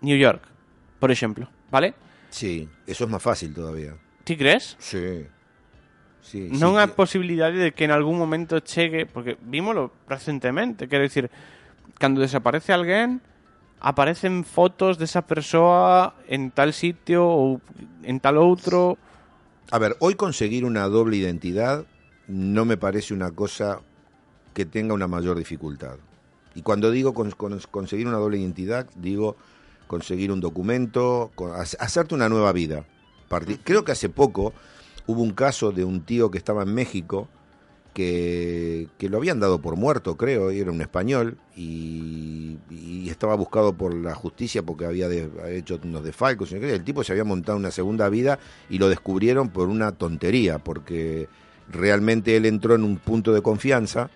New York, por exemplo, ¿vale? Sí, eso es más fácil todavía. Ti crees? Sí. Sí, non sí, hai posibilidade de que en algún momento chegue, porque vímolo recentemente, quero dicir, cando desaparece alguén, aparecen fotos desa persoa en tal sitio ou en tal outro. A ver, hoy conseguir una doble identidad no me parece una cosa que tenga una mayor dificultad. Y cuando digo con- con- conseguir una doble identidad, digo conseguir un documento, con- hace- hacerte una nueva vida. Creo que hace poco hubo un caso de un tío que estaba en México que, lo habían dado por muerto, creo, era un español, y, estaba buscado por la justicia porque había, de- hecho unos qué. El tipo se había montado una segunda vida y lo descubrieron por una tontería, porque realmente él entró en un punto de confianza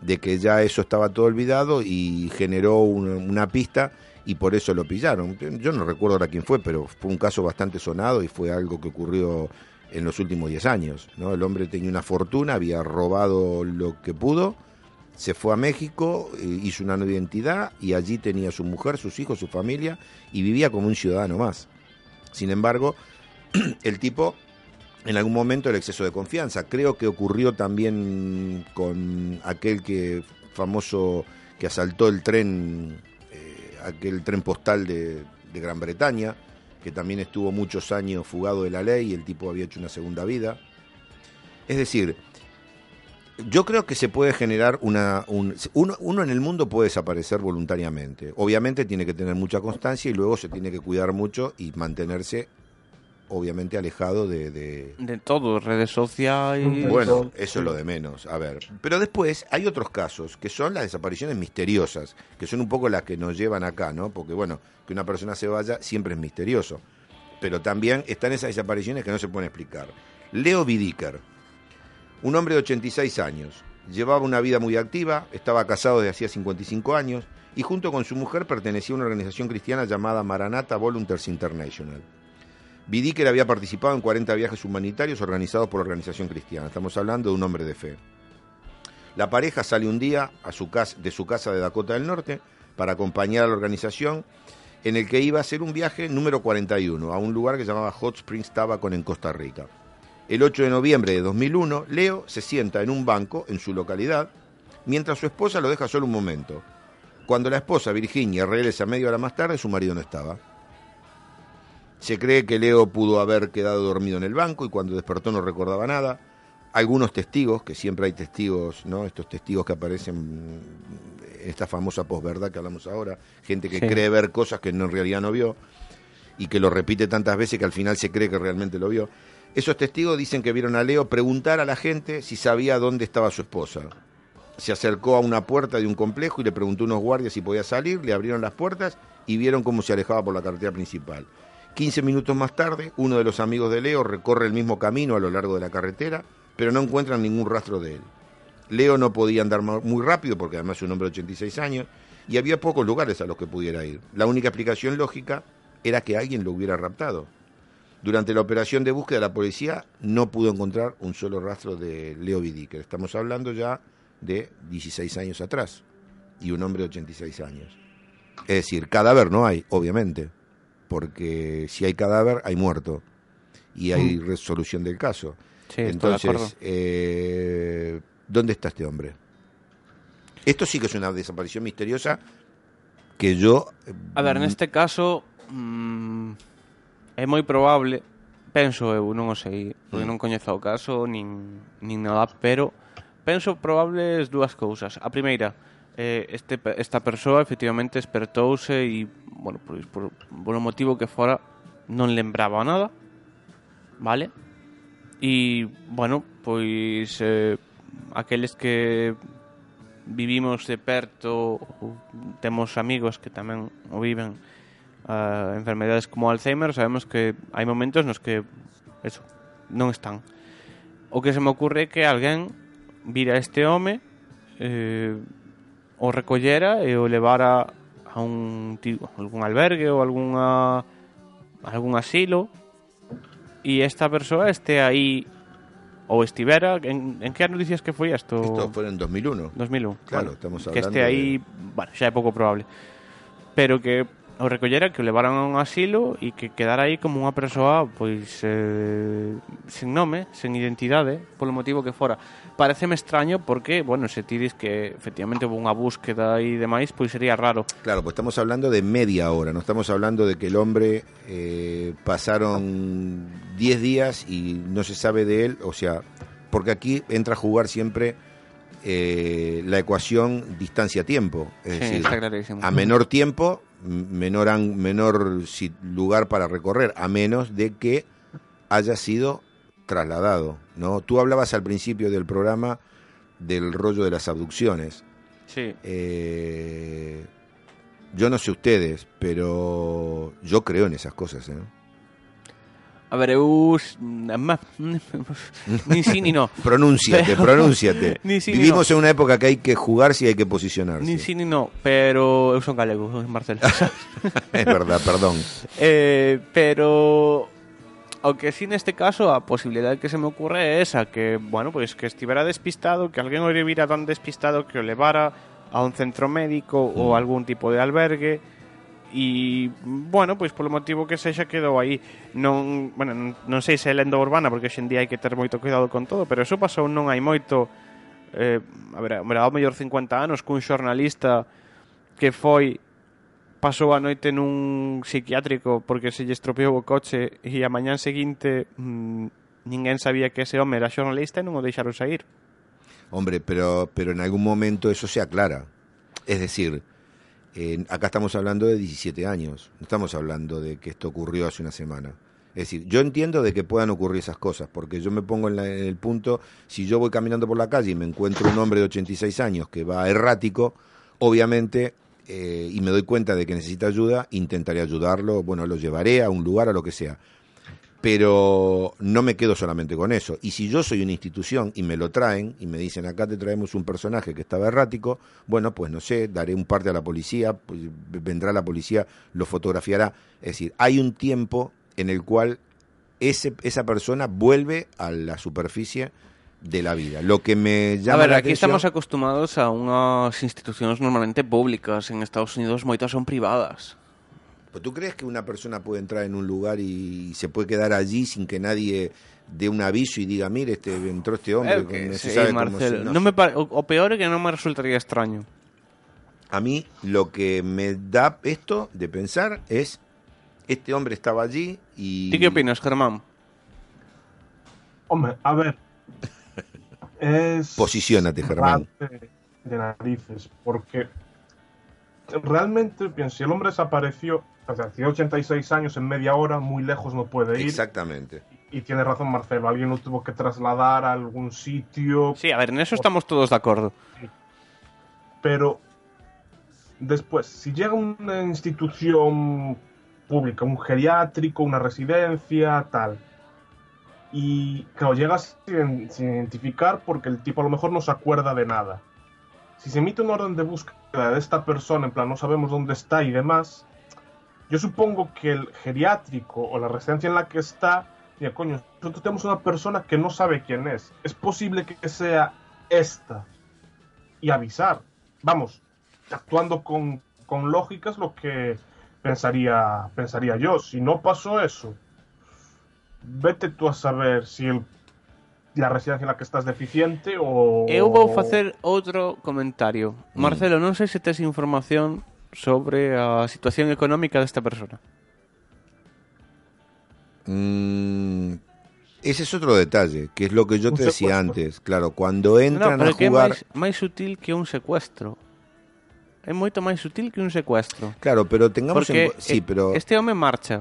de que ya eso estaba todo olvidado y generó una, una pista y por eso lo pillaron. Yo no recuerdo ahora quién fue, pero fue un caso bastante sonado y fue algo que ocurrió en los últimos 10 años. ¿no? El hombre tenía una fortuna, había robado lo que pudo, se fue a México, eh, hizo una nueva identidad y allí tenía su mujer, sus hijos, su familia y vivía como un ciudadano más. Sin embargo, el tipo en algún momento el exceso de confianza. Creo que ocurrió también con aquel que famoso que asaltó el tren, eh, aquel tren postal de, de Gran Bretaña, que también estuvo muchos años fugado de la ley y el tipo había hecho una segunda vida. Es decir, yo creo que se puede generar una... un- uno, uno en el mundo puede desaparecer voluntariamente. Obviamente tiene que tener mucha constancia y luego se tiene que cuidar mucho y mantenerse obviamente alejado de- de, De todo, redes sociais... bueno, eso es lo de menos. A ver, pero después hay otros casos que son las desapariciones misteriosas, que son un poco las que nos llevan acá, ¿no? Porque bueno, que una persona se vaya siempre es misterioso. Pero también están esas desapariciones que no se pueden explicar. Leo Vidiker, un hombre de 86 años, llevaba una vida muy activa, estaba casado desde hacía 55 años y junto con su mujer pertenecía a una organización cristiana llamada Maranatha Volunteers International. Vidiker había participado en 40 viajes humanitarios organizados por la organización cristiana. Estamos hablando de un hombre de fe. La pareja sale un día a su casa, de su casa de Dakota del Norte para acompañar a la organización en el que iba a hacer un viaje número 41 a un lugar que se llamaba Hot Springs Tobacco en Costa Rica. El 8 de noviembre de 2001, Leo se sienta en un banco en su localidad mientras su esposa lo deja solo un momento. Cuando la esposa, Virginia, regresa media hora más tarde, su marido no estaba. Se cree que Leo pudo haber quedado dormido en el banco y cuando despertó no recordaba nada. Algunos testigos, que siempre hay testigos, ¿no? Estos testigos que aparecen en esta famosa posverdad que hablamos ahora, gente que Sí. cree ver cosas que no, en realidad no vio y que lo repite tantas veces que al final se cree que realmente lo vio. Esos testigos dicen que vieron a Leo preguntar a la gente si sabía dónde estaba su esposa. Se acercó a una puerta de un complejo y le preguntó a unos guardias si podía salir, le abrieron las puertas y vieron cómo se alejaba por la carretera principal. 15 minutos más tarde, uno de los amigos de Leo recorre el mismo camino a lo largo de la carretera, pero no encuentran ningún rastro de él. Leo no podía andar muy rápido porque además es un hombre de 86 años y había pocos lugares a los que pudiera ir. La única explicación lógica era que alguien lo hubiera raptado. Durante la operación de búsqueda la policía no pudo encontrar un solo rastro de Leo Vidiker. Estamos hablando ya de 16 años atrás y un hombre de 86 años. Es decir, cadáver no hay, obviamente, porque si hay cadáver hay muerto y hay Mm. resolución del caso. Sí. Entonces, eh, ¿dónde está este hombre? Esto sí que es una desaparición misteriosa que yo... eh, A ver, neste caso mm, é moi probable, penso eu, non o sei, porque Mm. non coñezo o caso nin, nin nada, pero penso probables dúas cousas. A primeira, eh, este, esta persoa efectivamente despertouse e, bueno, pois, por, por o motivo que fora, non lembraba nada, vale? E, bueno, pois, eh, aqueles que vivimos de perto, temos amigos que tamén o viven, uh, enfermedades como Alzheimer, sabemos que hai momentos nos que eso non están. O que se me ocurre é que alguén vira este home eh, o recollera e o levara a un tipo, algún albergue ou algunha algún asilo e esta persoa este aí ou estivera en, en que ano dicías que foi isto? Isto foi en 2001. 2001. Claro, bueno, estamos hablando que este aí, de... bueno, xa é pouco probable. Pero que o recollera, que o levaran a un asilo e que quedara aí como unha persoa pois eh, sen nome, sen identidade, polo motivo que fora. Pareceme extraño porque, bueno, se ti dis que efectivamente houve unha búsqueda e demais, pois sería raro. Claro, pues estamos hablando de media hora, no estamos hablando de que el hombre eh, pasaron 10 días y no se sabe de él, o sea, porque aquí entra a jugar siempre eh, la ecuación distancia-tiempo, es Sí, decir, a menor tiempo, menor, menor lugar para recorrer, a menos de que haya sido trasladado, ¿no? Tú hablabas al principio del programa del rollo de las abducciones. Sí. Eh, yo no sé ustedes, pero yo creo en esas cosas. ¿eh? A ver, eu... s- ma- Ni sí ni no. Pronúnciate, Pero- pronúnciate. Ni sí ni Vivimos no. en una época que hay que jugarse y hay que posicionarse. Ni sí ni no, pero eu son galego, en Marcelo. es verdad, perdón. Eh, pero o que sí neste caso a posibilidade que se me ocurre é esa que, bueno, pois que estivera despistado, que alguén o vira tan despistado que o levara a un centro médico ou algún tipo de albergue e bueno, pois polo motivo que sexa quedou aí non, bueno, non, non sei se é lenda urbana porque hoxe en día hai que ter moito cuidado con todo pero eso pasou non hai moito. Eh, a ver, ao mellor 50 anos cun xornalista que foi pasou a noite nun psiquiátrico porque se lle estropeou o coche e a mañán seguinte mm, ninguén sabía que ese home era xornalista e non o deixaron sair Hombre, pero, pero en algún momento eso se aclara. Es decir, eh, acá estamos hablando de 17 años, no estamos hablando de que esto ocurrió hace una semana. Es decir, yo entiendo de que puedan ocurrir esas cosas, porque yo me pongo en, la- en el punto, si yo voy caminando por la calle y me encuentro un hombre de 86 años que va errático, obviamente, eh, y me doy cuenta de que necesita ayuda, intentaré ayudarlo, bueno, lo llevaré a un lugar, a lo que sea pero no me quedo solamente con eso. Y si yo soy una institución y me lo traen y me dicen acá te traemos un personaje que estaba errático, bueno, pues no sé, daré un parte a la policía, pues, vendrá la policía, lo fotografiará. Es decir, hay un tiempo en el cual ese, esa persona vuelve a la superficie de la vida. Lo que me A llama ver, la aquí atención- estamos acostumados a unhas institucións normalmente públicas. En Estados Unidos moitas son privadas. Pues, ¿Tú crees que una persona puede entrar en un lugar y se puede quedar allí sin que nadie dé un aviso y diga, mire, este entró este hombre, Eu que no sabe cómo Marcelo. no me o, o peor é que non me resultaría extraño. A mí lo que me da esto de pensar es, este hombre estaba allí y... Ti que opinas, Germán? Hombre, a ver. Es. Posiciónate, Germán. De narices, porque realmente, pienso, si el hombre desapareció, o sea, tiene 86 años en media hora, muy lejos no puede ir. Exactamente. Y tiene razón Marcelo, alguien lo tuvo que trasladar a algún sitio. Sí, a ver, en eso estamos todos de acordo. Pero después, si llega una institución pública, un geriátrico, una residencia, tal, y claro, llegas sin, sin identificar porque el tipo a lo mejor no se acuerda de nada. Si se emite una orden de búsqueda de esta persona, en plan, no sabemos dónde está y demás, yo supongo que el geriátrico o la residencia en la que está, diga, coño, nosotros tenemos una persona que no sabe quién es. Es posible que sea esta. Y avisar. Vamos, actuando con, con lógica es lo que pensaría, pensaría yo. Si no pasó eso, vete tú a saber si el- la residencia en la que estás deficiente o... Eu vou facer outro comentario. Mm. Marcelo, non sei se tes información sobre a situación económica desta persona. Mm, ese es otro detalle, que es lo que yo Un te decía antes. Claro, cuando entran no, pero a que é jugar... máis, máis sutil que un secuestro. É moito máis sutil que un secuestro. Claro, pero tengamos Porque en... Sí, eh, pero... este home marcha.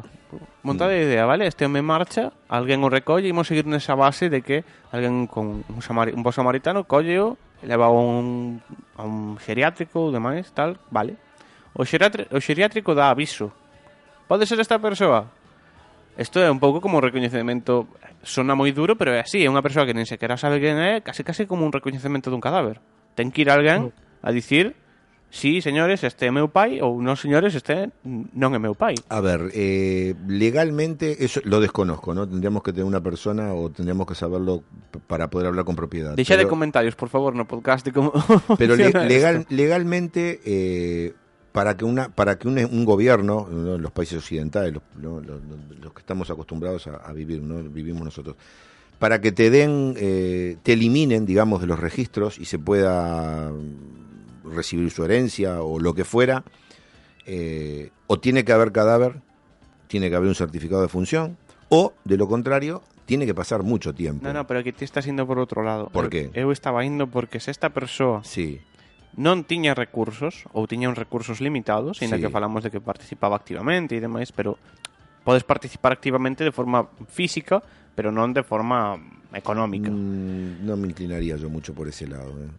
Montada a idea, vale? Este home marcha, alguén o recolle e imos seguir nesa base de que alguén con un, samari un bo samaritano colleo, leva a un, a un xeriátrico ou demais, tal, vale. O, o xeriátrico dá aviso. Pode ser esta persoa? Isto é un pouco como un recoñecemento Sona moi duro, pero é así É unha persoa que nen sequera sabe quen é Casi casi como un recoñecemento dun cadáver Ten que ir alguén a dicir Sí, señores, este é meu pai Ou non, señores, este non é meu pai A ver, eh, legalmente eso lo desconozco, ¿no? Tendríamos que tener una persona o tendríamos que saberlo para poder hablar con propiedad. Deixa de Pero- comentarios, por favor, no podcast de como Pero le- legal, legalmente, eh, para que una para que un, un gobierno, ¿no? los países occidentales, los, ¿no? los- los- los que estamos acostumbrados a, a vivir, ¿no? vivimos nosotros, para que te den, eh, te eliminen, digamos, de los registros y se pueda mm, recibir su herencia o lo que fuera, eh, o tiene que haber cadáver, tiene que haber un certificado de función, o de lo contrario, tiene que pasar mucho tiempo. No, no, pero que ti estás indo por outro lado Por Eu- qué? Eu estaba indo porque se esta persoa Sí, non tiña recursos ou tiña uns recursos limitados, ainda Sí. que falamos de que participaba activamente e demais, pero podes participar activamente de forma física, pero non de forma económica. Mm, no me inclinaría yo mucho por ese lado. ¿eh?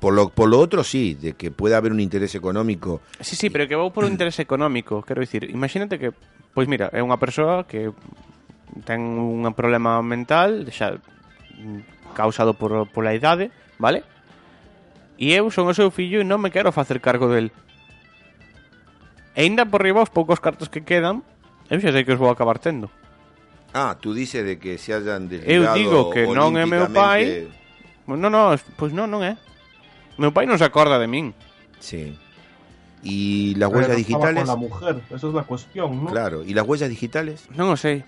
Por lo, por lo otro sí, de que pueda haber un interés económico. Sí, sí, pero que vou por un interés económico, quero dicir, imagínate que, pois mira, é unha persoa que ten un problema mental, xa mm, causado por, pola idade, vale? E eu son o seu fillo e non me quero facer cargo del. E ainda por riba os poucos cartos que quedan, eu xa sei que os vou acabar tendo. Ah, tú dices de que se hayan Eu desligado digo que non é meu pai. olímpicamente. No, no, pois non, non é. Meu pai non se acorda de min. Sí. Y las Pero huellas no estaba digitales. Con la mujer, esa es la cuestión, ¿no? Claro, y las huellas digitales. Non o sei.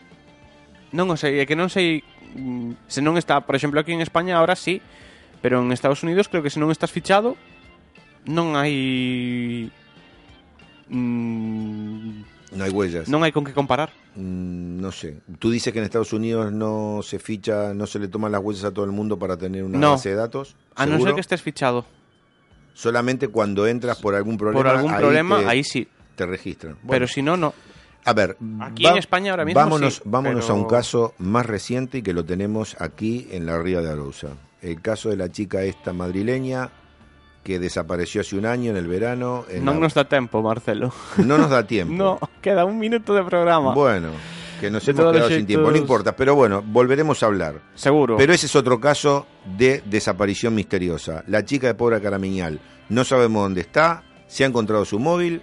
Non o sei, é que non sei mm, se non está, por exemplo, aquí en España ahora sí, pero en Estados Unidos creo que se non estás fichado non hai mm, No hay huellas. non hai con que comparar. Mm, no sé. Tú dices que en Estados Unidos no se ficha, no se le toman las huellas a todo el mundo para tener una No. base de datos. A non ¿Seguro? ser que estés fichado. Solamente cuando entras por algún problema. Por algún ahí problema, te- ahí sí. Te registran. Pero si no, no. A ver, Aquí en España ahora mismo vámonos, sí, vámonos pero- a un caso más reciente y que lo tenemos aquí en la Ría de Arousa. El caso de la chica esta madrileña que desapareció hace un año en el verano. en la- nos dá tempo, Marcelo. no nos da tiempo. No, queda un minuto de programa. Bueno, que nos De hemos quedado sin tiempo, no importa, pero bueno, volveremos a hablar. Seguro. Pero ese es otro caso de desaparición misteriosa. La chica de Pobre Caramiñal, no sabemos dónde está, se ha encontrado su móvil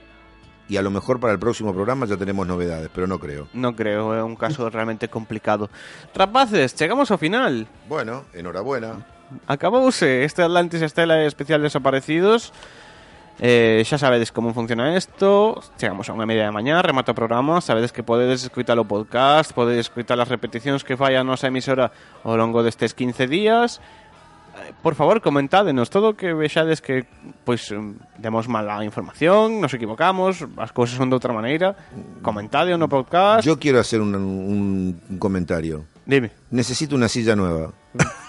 y a lo mejor para el próximo programa ya tenemos novedades, pero no creo. Non creo, é un caso realmente complicado. Rapaces, chegamos ao final. Bueno, enhorabuena. Acabouse este Atlantis Estela especial desaparecidos Eh, xa sabedes como funciona isto Chegamos a unha media de mañá, remata o programa Sabedes que podedes escutar o podcast Podedes escutar as repeticións que fai a nosa emisora Ao longo destes 15 días Eh, Por favor, comentádenos todo que vexades que pois em, demos mala información, nos equivocamos, as cousas son de outra maneira. Comentade no podcast. Yo quiero hacer un, un- un comentario. Dime. Necesito una silla nueva.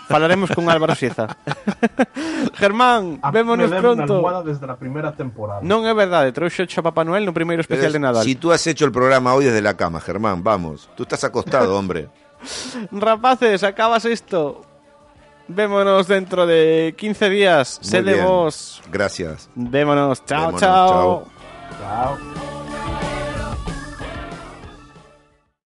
Falaremos con Álvaro Sieza. Germán, A vémonos me pronto. desde a primeira temporada. Non é verdade, trouxe a Papá Noel no primeiro Pero especial de Nadal. Si tú has hecho el programa hoy desde la cama, Germán, vamos. Tú estás acostado, hombre. Rapaces, acabas isto. Vémonos dentro de 15 días. Muy bien. Gracias. Vémonos. Chao, Vémonos, chao. chao. Chao.